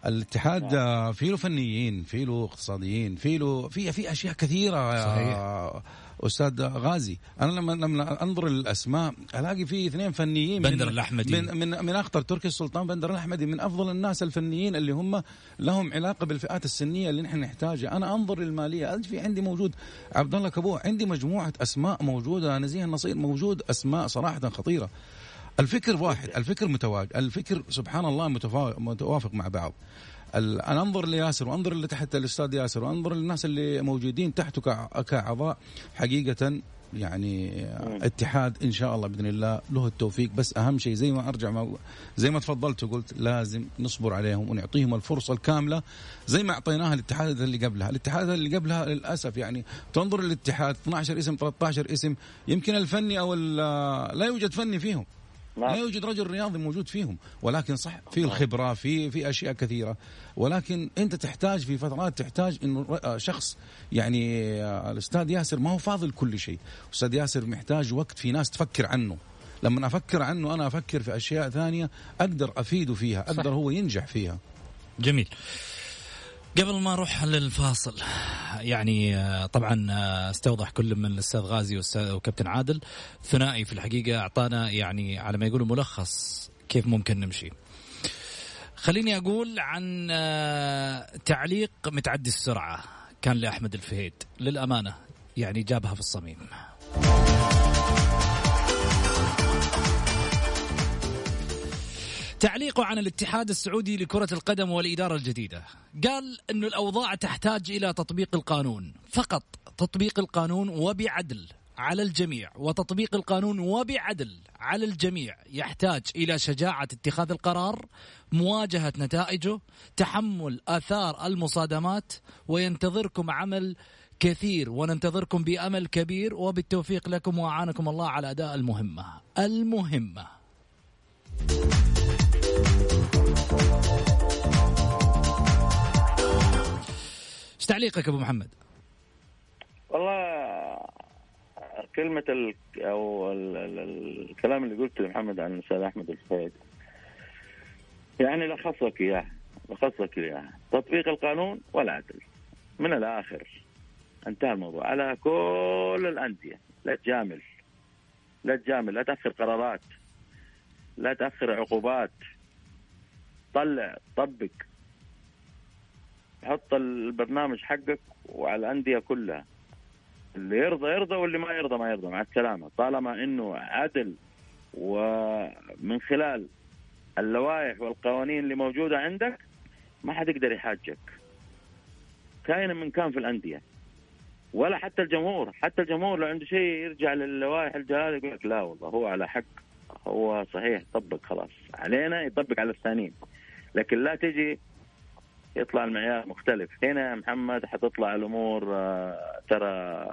[SPEAKER 6] الاتحاد آه، في له فنيين في له اقتصاديين في له في في أشياء كثيرة آه، أستاذ غازي. أنا لما لما أنظر للأسماء ألاقي في اثنين فنيين من-
[SPEAKER 5] بندر الأحمدي.
[SPEAKER 6] من من من أخطر تركي السلطان بندر الأحمدي. من أفضل الناس الفنيين اللي هم لهم علاقة بالفئات السنية اللي نحن نحتاجها. أنا أنظر للمالية. في عندي موجود؟ عبد الله كبوع عندي مجموعة أسماء موجودة. نزيه النصير موجود. أسماء صراحة خطيرة. الفكر واحد الفكر متواجد الفكر سبحان الله متوافق مع بعض. أنا أنظر لياسر وأنظر اللي تحت الأستاذ ياسر وأنظر للناس اللي موجودين تحته كاعضاء حقيقة يعني اتحاد إن شاء الله بإذن الله له التوفيق. بس أهم شيء زي ما أرجع ما زي ما تفضلت وقلت لازم نصبر عليهم ونعطيهم الفرصة الكاملة زي ما أعطيناها الاتحادات اللي قبلها، الاتحادات اللي قبلها للأسف يعني تنظر للاتحاد 12 اسم 13 اسم يمكن الفني أو لا يوجد فني فيهم. نعم. لا يوجد رجل رياضي موجود فيهم ولكن صح في نعم. الخبرة في في أشياء كثيرة ولكن أنت تحتاج في فترات تحتاج انه شخص يعني الأستاذ ياسر ما هو فاضل كل شيء أستاذ ياسر محتاج وقت في ناس تفكر عنه لما أفكر عنه أنا أفكر في أشياء ثانية أقدر أفيده فيها أقدر صح. هو ينجح فيها
[SPEAKER 5] جميل قبل ما أروح للفاصل يعني آه، طبعا آه، استوضح كل من الأستاذ غازي وكابتن عادل. ثنائي في الحقيقة أعطانا يعني على ما يقولوا ملخص كيف ممكن نمشي. خليني أقول عن آه، تعليق متعدي السرعة كان لأحمد الفهيد. للأمانة يعني جابها في الصميم. تعليقه عن الاتحاد السعودي لكرة القدم والإدارة الجديدة. قال أن الأوضاع تحتاج إلى تطبيق القانون. فقط تطبيق القانون وبعدل على الجميع. وتطبيق القانون وبعدل على الجميع يحتاج إلى شجاعة اتخاذ القرار مواجهة نتائجه تحمل آثار المصادمات وينتظركم عمل كثير وننتظركم بأمل كبير وبالتوفيق لكم وأعانكم الله على اداء المهمة. المهمة. إيش تعليقك أبو محمد؟
[SPEAKER 7] والله كلمة ال أو ال ال ال الكلام اللي قلته محمد عن الأستاذ أحمد الفهيد. يعني لخص لك إياه لخص لك إياه تطبيق القانون والعدل من الآخر انتهى الموضوع. على كل الأندية. لا تجامل. لا تجامل. لا تأخر قرارات. لا تأخر عقوبات. طلع طبق. حط البرنامج حقك وعلى الأندية كلها. اللي يرضى يرضى واللي ما يرضى ما يرضى مع السلامة. طالما أنه عدل ومن خلال اللوائح والقوانين اللي موجودة عندك ما حد يقدر يحاجك. كائنا من كان في الأندية. ولا حتى الجمهور. حتى الجمهور لو عنده شيء يرجع للوائح الجلال يقول لك لا والله هو على حق. هو صحيح طبق خلاص. علينا يطبق على الثانيين. لكن لا تجي يطلع المعيار مختلف. هنا يا محمد حتطلع الأمور آه، ترى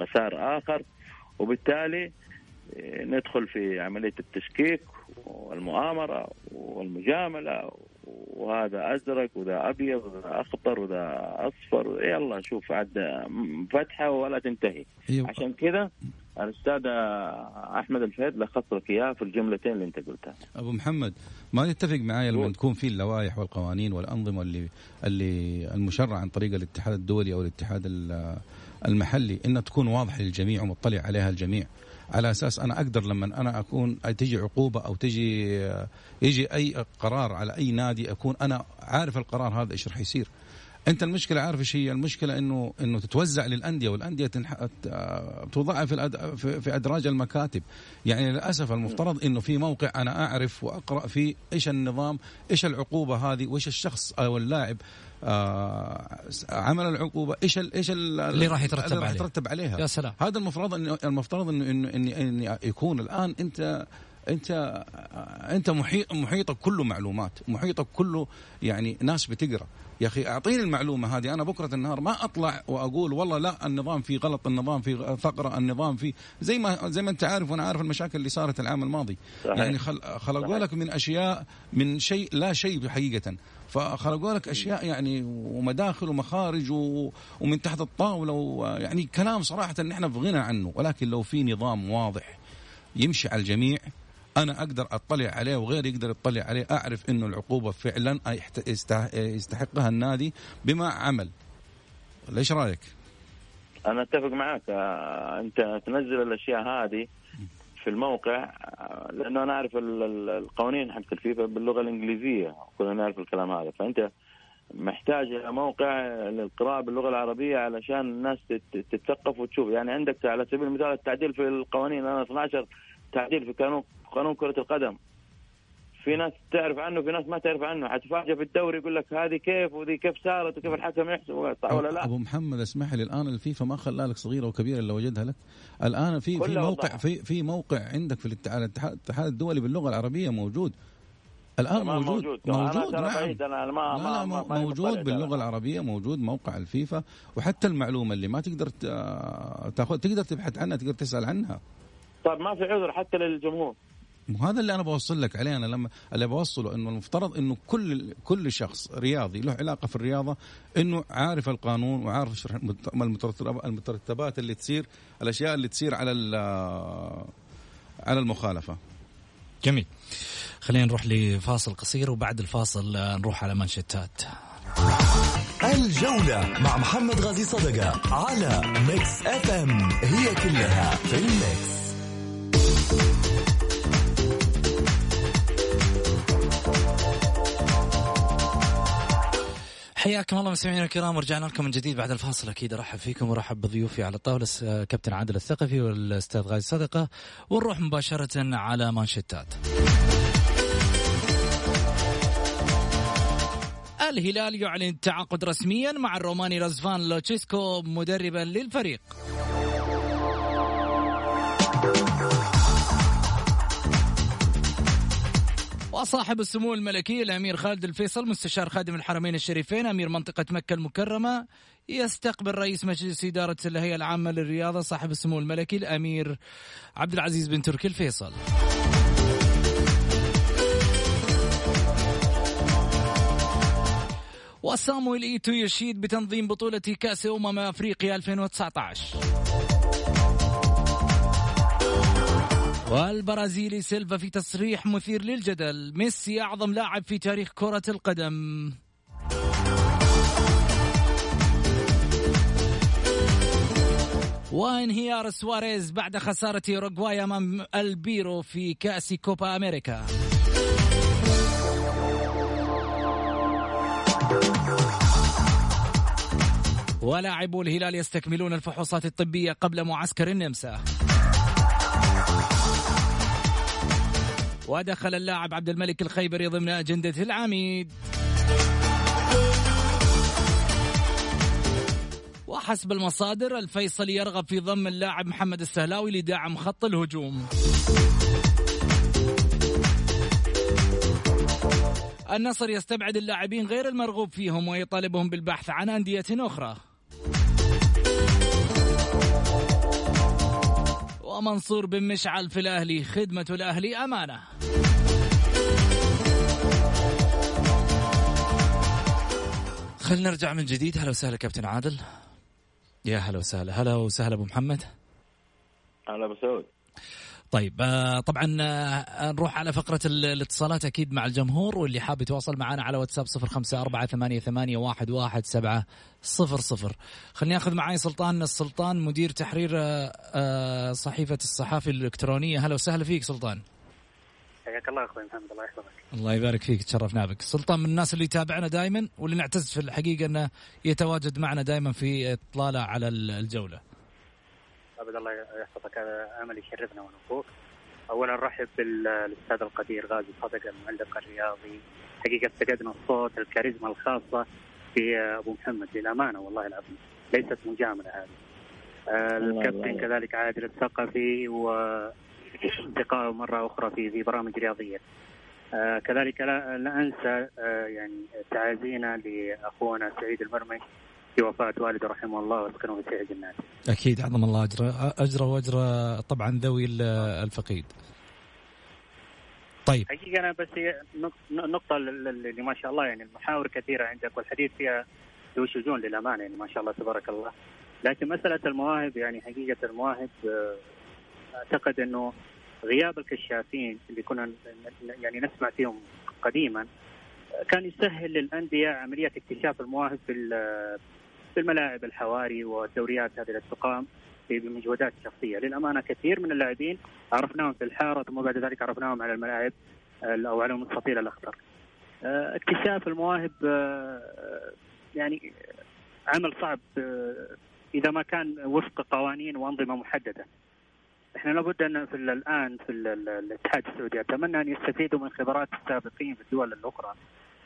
[SPEAKER 7] مسار آخر وبالتالي آه، ندخل في عملية التشكيك والمؤامرة والمجاملة وهذا أزرق وذا أبيض وذا أخضر وذا أصفر يلا شوف عاد فتحة ولا تنتهي أيوة. عشان كذا الأستاذ أحمد الفهد لخص لك اياه في الجملتين اللي أنت قلتها.
[SPEAKER 6] أبو محمد ما تتفق معي لما تكون في اللوائح والقوانين والأنظمة اللي اللي المشرعة عن طريق الاتحاد الدولي أو الاتحاد المحلي إنها تكون واضحة للجميع ومطلع عليها الجميع. على أساس أنا أقدر لما أنا أكون تجي عقوبة أو تجي يجي أي قرار على أي نادي أكون أنا عارف القرار هذا إيش راح يصير. أنت المشكلة عارف إيش هي؟ المشكلة إنه إنه تتوزع للأندية والأندية تنح... توضعها في الأد... في أدراج المكاتب، يعني للأسف المفترض إنه في موقع أنا أعرف وأقرأ فيه إيش النظام، إيش العقوبة هذه، وإيش الشخص أو اللاعب آه عمل العقوبة إيش ال إيش ال
[SPEAKER 5] اللي راح يترتب اللي راح
[SPEAKER 6] يترتب عليها.
[SPEAKER 5] يا سلام.
[SPEAKER 6] هذا المفترض إنه المفترض إنه إنه إنه يكون الآن أنت انت انت محيط محيطك كله معلومات محيطك كله يعني ناس بتقرأ. يا أخي أعطيني المعلومة هذه أنا بكرة النهار ما أطلع وأقول والله لا النظام فيه غلط النظام فيه ثغره النظام فيه زي ما زي ما أنت عارف وأنا عارف المشاكل اللي صارت العام الماضي. صحيح. يعني خل خلقوا لك من أشياء من شيء لا شيء حقيقة. فخلقوا لك أشياء يعني ومداخل ومخارج و... ومن تحت الطاولة ويعني كلام صراحة ان إحنا في غنى عنه. ولكن لو في نظام واضح يمشي على الجميع أنا أقدر أطلع عليه وغيري يقدر يطلع عليه. أعرف إنه العقوبة فعلا يستحقها النادي بما عمل. ليش رأيك؟
[SPEAKER 7] أنا أتفق معك آه، أنت تنزل الأشياء هذه في الموقع آه، لأنه أنا أعرف القوانين حق الفيفا باللغة الإنجليزية كلنا نعرف الكلام هذا. فأنت محتاج إلى موقع للقراءة باللغة العربية علشان الناس تتثقف وتشوف. يعني عندك على سبيل المثال التعديل في القوانين أنا 12 تعديل في قانون قانون كرة القدم. في ناس تعرف عنه في ناس ما تعرف عنه. حتفاجئ في الدوري يقول لك هذه كيف وذي كيف صارت وكيف الحكم يحسب صح ولا لا؟
[SPEAKER 6] أبو محمد اسمح لي الآن الفيفا ما خلى لك صغيرة وكبيرة إلا وجدها لك. الآن في في موقع في في موقع عندك في الاتحاد الدولي باللغة العربية موجود. الآن موجود. موجود, موجود
[SPEAKER 7] أنا نعم. أنا ما لا
[SPEAKER 6] لا ما موجود باللغة العربية موجود موقع الفيفا. وحتى المعلومة اللي ما تقدر تاخذ تقدر تبحث عنها تقدر تسأل عنها.
[SPEAKER 7] طيب ما في عذر حتى للجمهور
[SPEAKER 6] وهذا اللي أنا بوصل لك عليه أنا لما اللي بوصله إنه المفترض إنه كل كل شخص رياضي له علاقة في الرياضة إنه عارف القانون وعارف المترتبات اللي تصير الأشياء اللي تصير على على المخالفة.
[SPEAKER 5] جميل. خلينا نروح لفاصل قصير وبعد الفاصل نروح على منشتات.
[SPEAKER 3] الجولة مع محمد غازي صدقة على Mix FM هي كلها في ال mix.
[SPEAKER 5] حياكم الله مستمعينا الكرام ورجعنا لكم من جديد بعد الفاصل أكيد أرحب فيكم وأرحب بضيوفي على الطاولة كابتن عادل الثقفي والأستاذ غازي صدقة ونروح مباشرة على مانشيتات. الهلال يعلن التعاقد رسميا مع الروماني رزفان لوتشيسكو مدربا للفريق. وصاحب السمو الملكي الأمير خالد الفيصل مستشار خادم الحرمين الشريفين أمير منطقة مكة المكرمة يستقبل رئيس مجلس إدارة الهيئه العامة للرياضة صاحب السمو الملكي الأمير عبد العزيز بن تركي الفيصل. وسامويل إيتو يشيد بتنظيم بطولة كأس أمم أفريقيا 2019. والبرازيلي سيلفا في تصريح مثير للجدل. ميسي أعظم لاعب في تاريخ كرة القدم. وانهيار سواريز بعد خسارة أوروغواي أمام البيرو في كأس كوبا أمريكا. ولاعبو الهلال يستكملون الفحوصات الطبية قبل معسكر النمسا. ودخل اللاعب عبد الملك الخيبري ضمن أجندة العميد. وحسب المصادر الفيصلي يرغب في ضم اللاعب محمد السهلاوي لدعم خط الهجوم. النصر يستبعد اللاعبين غير المرغوب فيهم ويطالبهم بالبحث عن أندية أخرى. ومنصور بن مشعل في الأهلي خدمة الأهلي أمانة. خلينا نرجع من جديد. هلا وسهلا كابتن عادل. يا هلا وسهلا. هلا وسهلا أبو محمد.
[SPEAKER 7] هلا أبو سعود.
[SPEAKER 5] طيب آه، طبعا آه، نروح على فقرة الاتصالات أكيد مع الجمهور واللي حاب يتواصل معنا على واتساب صفر خمسة أربعة ثمانية, ثمانية واحد, واحد سبعة صفر صفر. خليني أخذ معي سلطان السلطان مدير تحرير آه، صحيفة الصحافة الإلكترونية. هلا وسهلا فيك سلطان.
[SPEAKER 8] حياك الله أخوي محمد الله يحفظك
[SPEAKER 5] الله يبارك فيك تشرفنا بك. سلطان من الناس اللي يتابعنا دائما واللي نعتز في الحقيقة أنه يتواجد معنا دائما في إطلالة على الجولة.
[SPEAKER 8] ابد الله يحفظك هذا عمل يشرفنا ونفوق. اولا نرحب بالأستاذ القدير غازي صدق المعلق الرياضي. حقيقة افتقدنا الصوت الكاريزما الخاصة في أبو محمد للأمانة والله العظيم. ليست مجاملة هذه. الكابتن كذلك عادل الثقفي واصدقائه مرة أخرى في في برامج رياضية. آه كذلك لا, لا أنسى آه يعني تعازينا لأخونا سعيد المرمي. في وفاة والده رحمه الله واسكنه في سعي جنات.
[SPEAKER 5] أكيد عظم الله أجره أجره وأجر طبعا ذوي الفقيد. طيب
[SPEAKER 8] حقيقة أنا بس نقطة اللي ما شاء الله يعني المحاور كثيرة عندك والحديث فيها ذو شجون للأمانة يعني ما شاء الله تبارك الله. لكن مسألة المواهب يعني حقيقة المواهب آه، أعتقد أنه غياب الكشافين اللي كنا يعني نسمع فيهم قديما كان يسهل للأندية عملية اكتشاف المواهب في في الملاعب الحواري والدوريات هذه اللي تقام بمجهودات شخصية، للأمانة كثير من اللاعبين عرفناهم في الحارة ثم بعد ذلك عرفناهم على الملاعب أو على المستطيل الأخضر. آه، اكتشاف المواهب آه، يعني عمل صعب آه، إذا ما كان وفق قوانين وأنظمة محددة. إحنا لابد أن في الآن في الاتحاد السعودي أتمنى أن يستفيدوا من خبرات السابقين في الدول الأخرى.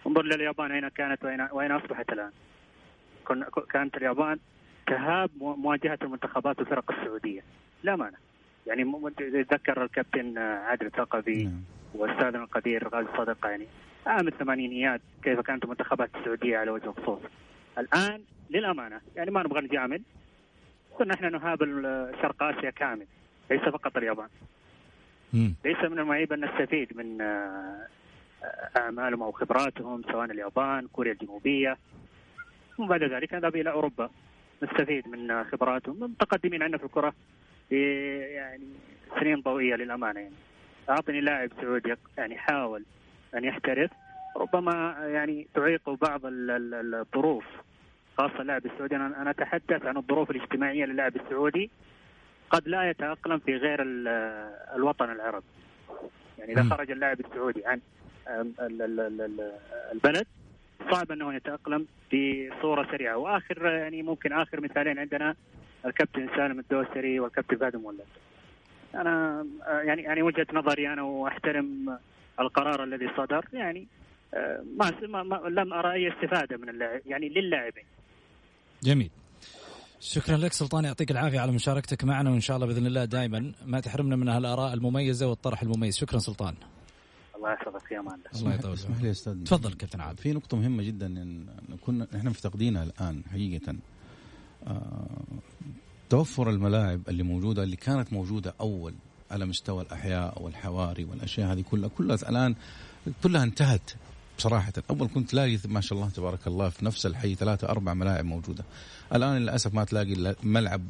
[SPEAKER 8] انظر لليابان أين كانت واين وأين أصبحت الآن. كانت اليابان تهاب مواجهة المنتخبات والفرق السعودية. لا مانع. يعني يتذكر الكابتن عادل الثقفي نعم. واستاذنا القدير غازي صدقه يعني. عام الثمانينيات كيف كانت المنتخبات السعودية على وجه الخصوص. الآن للأمانة يعني ما نبغى نجامل. كنا إحنا نهاب شرق آسيا كامل ليس فقط اليابان.
[SPEAKER 5] مم.
[SPEAKER 8] ليس من المعيب أن نستفيد من آه، أعمالهم أو خبراتهم سواء اليابان كوريا الجنوبية. ثم بعد ذلك. نذهب إلى أوروبا. نستفيد من خبراتهم. متقدمين عندنا في الكرة. يعني سنين ضوئية للأمانة يعني. أعطني لاعب سعودي يعني حاول أن يحترف. ربما يعني تعيق بعض الظروف خاصة اللاعب السعودي. أنا أتحدث عن الظروف الاجتماعية للاعب السعودي. قد لا يتأقلم في غير الوطن العربي. يعني إذا خرج اللاعب السعودي عن البلد صعب أنه يتأقلم بصوره سريعة. وآخر يعني ممكن آخر مثالين عندنا الكابتن سالم الدوسري والكابتن فهد مولد أنا يعني يعني وجهة نظري أنا وأحترم القرار الذي صدر يعني ما, ما لم أرى أي استفادة من اللاعب يعني للاعبين.
[SPEAKER 5] جميل. شكرا لك سلطان يعطيك العافية على مشاركتك معنا وإن شاء الله بإذن الله دائما ما تحرمنا من هالآراء المميزة والطرح المميز. شكرا سلطان.
[SPEAKER 8] الله يحفظك في أمان
[SPEAKER 6] الله يطول اسمح لي يا أستاذ.
[SPEAKER 5] تفضل كابتن عادل.
[SPEAKER 6] في نقطة مهمة جدا إن كنا إحنا مفتقدينها الآن حقيقة. آه توفر الملاعب اللي موجودة اللي كانت موجودة أول على مستوى الأحياء والحواري والأشياء هذه كلها كلها الآن كلها انتهت بصراحة. أول كنت تلاقي ما شاء الله تبارك الله في نفس الحي ثلاثة أربع ملاعب موجودة. الآن للأسف ما تلاقي ملعب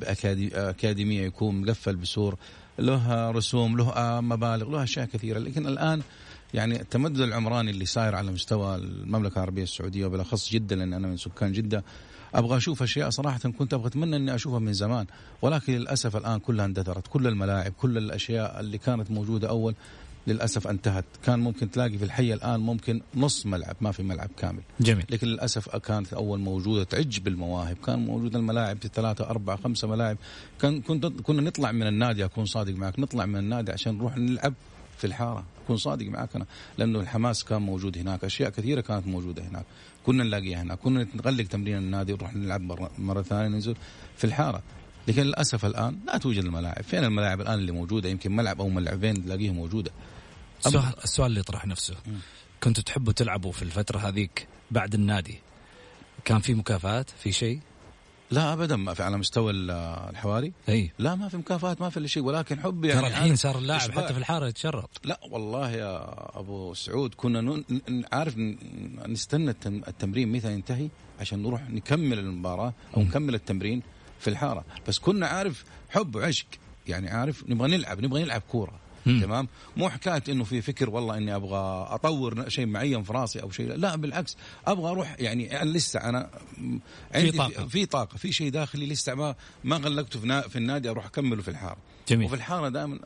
[SPEAKER 6] أكاديمية يكون مقفل بسور له رسوم له مبالغ له أشياء كثيرة. لكن الآن يعني التمدد العمراني اللي صاير على مستوى المملكة العربية السعودية وبالأخص جدة لأن أنا من سكان جدة أبغى أشوف أشياء صراحة كنت أبغى أتمنى إني أشوفها من زمان. ولكن للأسف الآن كلها اندثرت. كل الملاعب كل الأشياء اللي كانت موجودة أول للأسف انتهت. كان ممكن تلاقي في الحي الآن ممكن نص ملعب ما في ملعب كامل.
[SPEAKER 5] جميل.
[SPEAKER 6] لكن للأسف كانت أول موجودة تعج بالمواهب. كان موجود الملاعب في ثلاثة أربعة خمسة ملاعب. كان كنت كنا نطلع من النادي أكون صادق معك نطلع من النادي عشان نروح نلعب في الحارة. اكون صادق معك أنا. لأنه الحماس كان موجود هناك. أشياء كثيرة كانت موجودة هناك. كنا نلاقيها هناك. كنا نغلق تمرين النادي ونروح نلعب مره, مرة ثانية ننزل في الحارة. لكن للأسف الآن لا توجد الملاعب. فين الملاعب الآن اللي موجودة؟ يمكن ملعب أو ملعبين تلاقيها موجودة.
[SPEAKER 5] السؤال, السؤال اللي يطرح نفسه. كنتوا تحبوا تلعبوا في الفترة هذيك بعد النادي؟ كان في مكافآت؟ في شيء؟
[SPEAKER 6] لا ابدا ما في على مستوى الحواري.
[SPEAKER 5] إي.
[SPEAKER 6] لا ما في مكافآت ما في شيء ولكن حب يعني
[SPEAKER 5] ترى الحين صار اللاعب حتى في الحارة يتشرط.
[SPEAKER 6] لا والله يا أبو سعود كنا عارف نستنى التمرين متى ينتهي عشان نروح نكمل المباراة أو نكمل التمرين في الحارة. بس كنا عارف حب وعشق يعني عارف نبغى نلعب نبغى نلعب كورة. تمام؟ مو حكاية إنه في فكر والله إني أبغى أطور شيء معين في راسي أو شيء لا بالعكس أبغى أروح يعني أنا لسه أنا
[SPEAKER 5] عندي في طاقة.
[SPEAKER 6] في طاقة في شيء داخلي لسه ما ما غلقته في النادي أروح أكمله في الحارة.
[SPEAKER 5] جميل.
[SPEAKER 6] وفي الحارة دائما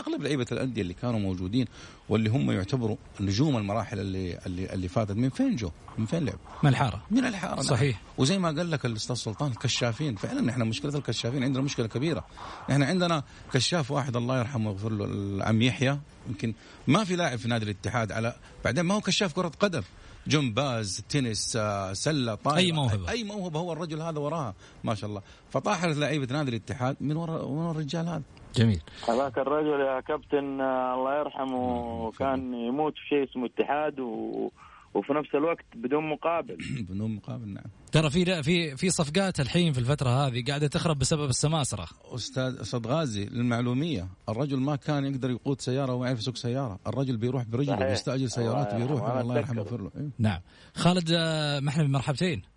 [SPEAKER 6] أغلب لعيبة الأندية اللي كانوا موجودين واللي هم يعتبروا نجوم المراحل اللي اللي اللي فاتت. من فين جو؟ من فين لعب؟
[SPEAKER 5] من الحارة.
[SPEAKER 6] من الحارة.
[SPEAKER 5] صحيح.
[SPEAKER 6] نعم. وزي ما قال لك الأستاذ سلطان الكشافين فعلا إحنا مشكلة الكشافين عندنا مشكلة كبيرة. إحنا عندنا كشاف واحد الله يرحمه ويغفر له العم يحيى. يمكن ما في لاعب في نادي الاتحاد على بعدين ما هو كشاف كرة قدم. جمباز تنس آه، سلة طايرة.
[SPEAKER 5] أي موهبة.
[SPEAKER 6] أي موهبة. هو الرجل هذا وراها. ما شاء الله. فطاحت لعيبة نادي الاتحاد من وراء الرجال هذا.
[SPEAKER 5] جميل.
[SPEAKER 7] هذاك الرجل يا كابتن آه، الله يرحمه كان يموت في شيء اسمه اتحاد و... وفي نفس الوقت بدون مقابل.
[SPEAKER 6] بدون مقابل نعم.
[SPEAKER 5] ترى في في في صفقات الحين في الفترة هذه قاعدة تخرب بسبب السماسرة.
[SPEAKER 6] أستاذ أستاذ غازي للمعلومية الرجل ما كان يقدر يقود سيارة وما يعرف يسوق سيارة. الرجل بيروح برجله بيستأجر سيارات بيروح الله يرحمه ويغفر له. إيه؟
[SPEAKER 5] نعم. خالد آه، ما إحنا بمرحبتين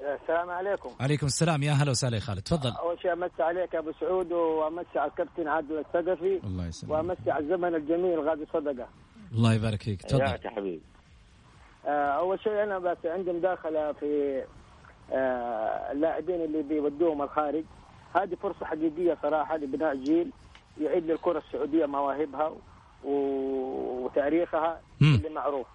[SPEAKER 9] السلام عليكم.
[SPEAKER 5] عليكم السلام. يا هلا وسهلا يا خالد. تفضل.
[SPEAKER 9] أول شيء أمسي عليك أبو سعود وأمسي على الكابتن عادل الثقفي
[SPEAKER 6] الله يسلمك.
[SPEAKER 9] وأمسي على الزمن الجميل غازي صدقة.
[SPEAKER 5] الله يبارك فيك. تفضل.
[SPEAKER 7] يا حبيبي.
[SPEAKER 9] آه، أول شيء أنا بس عندي مداخلة في آه، اللاعبين اللي بيودوهم الخارج. هذه فرصة حقيقية صراحة لبناء جيل يعيد للكرة السعودية مواهبها وتاريخها اللي معروف.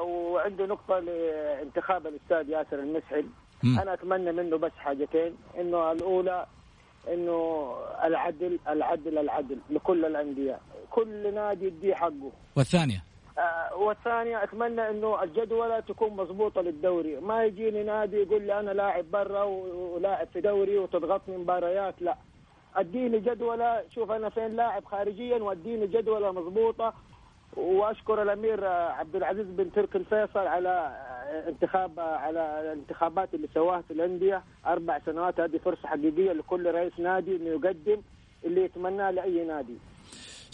[SPEAKER 9] وعنده نقطة لانتخاب الأستاذ ياسر المسحل مم. أنا أتمنى منه بس حاجتين إنه الأولى إنه العدل العدل العدل لكل الأندية. كل نادي يديه حقه.
[SPEAKER 5] والثانية؟
[SPEAKER 9] آه والثانية أتمنى إنه الجدولة تكون مضبوطة للدوري. ما يجيني نادي يقول لي أنا لاعب برا ولاعب في دوري وتضغطني مباريات لا. أديني جدولة شوف أنا فين لاعب خارجيا وأديني جدولة مضبوطة واشكر الامير عبد العزيز بن تركي الفيصل على انتخاب على الانتخابات اللي سواها في الأندية. أربع سنوات هذه فرصة حقيقية لكل رئيس نادي إنه يقدم اللي يتمناه لأي نادي.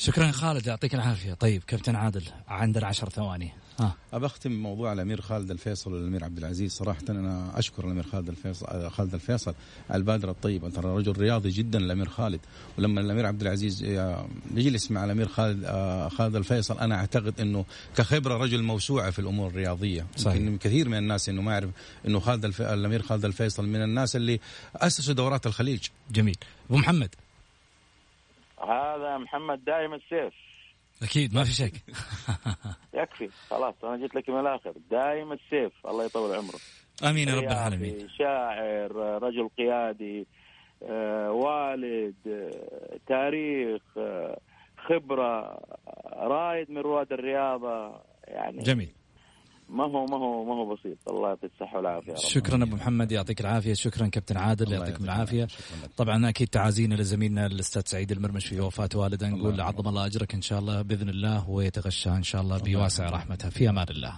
[SPEAKER 5] شكرا خالد يعطيك العافية. طيب كابتن عادل عندنا عشر ثواني. ها.
[SPEAKER 6] ابى أختم موضوع الأمير خالد الفيصل والأمير عبد العزيز. صراحة أنا أشكر الأمير خالد الفيصل خالد الفيصل البادره الطيبه ترى رجل رياضي جدا الأمير خالد. ولما الأمير عبد العزيز يجلس مع الأمير خالد آه، خالد الفيصل أنا أعتقد إنه كخبرة رجل موسوعة في الأمور الرياضية. صحيح. كثير من الناس إنه ما يعرف إنه خالد الف... الأمير خالد الفيصل من الناس اللي أسسوا دورات الخليج.
[SPEAKER 5] جميل. أبو محمد.
[SPEAKER 7] هذا محمد دائما السيف.
[SPEAKER 5] أكيد ما في شك.
[SPEAKER 7] يكفي خلاص أنا جيت لك من الآخر. دائما السيف الله يطول عمره.
[SPEAKER 5] آمين يا رب العالمين.
[SPEAKER 7] شاعر رجل قيادي آه، والد آه، تاريخ آه، خبرة رائد من رواد الرياضة يعني
[SPEAKER 5] جميل.
[SPEAKER 7] ما هو ما هو ما هو بسيط. الله يعطيك الصحه والعافيه
[SPEAKER 5] شكرا أبو محمد يعطيك العافية. شكرا كابتن عادل يعطيكم العافية. طبعا أكيد تعازينا لزميلنا الأستاذ سعيد المرمش في وفاة والده. نقول عظم الله أجرك إن شاء الله بإذن الله ويتغشى إن شاء الله بواسع رحمته. في أمان الله.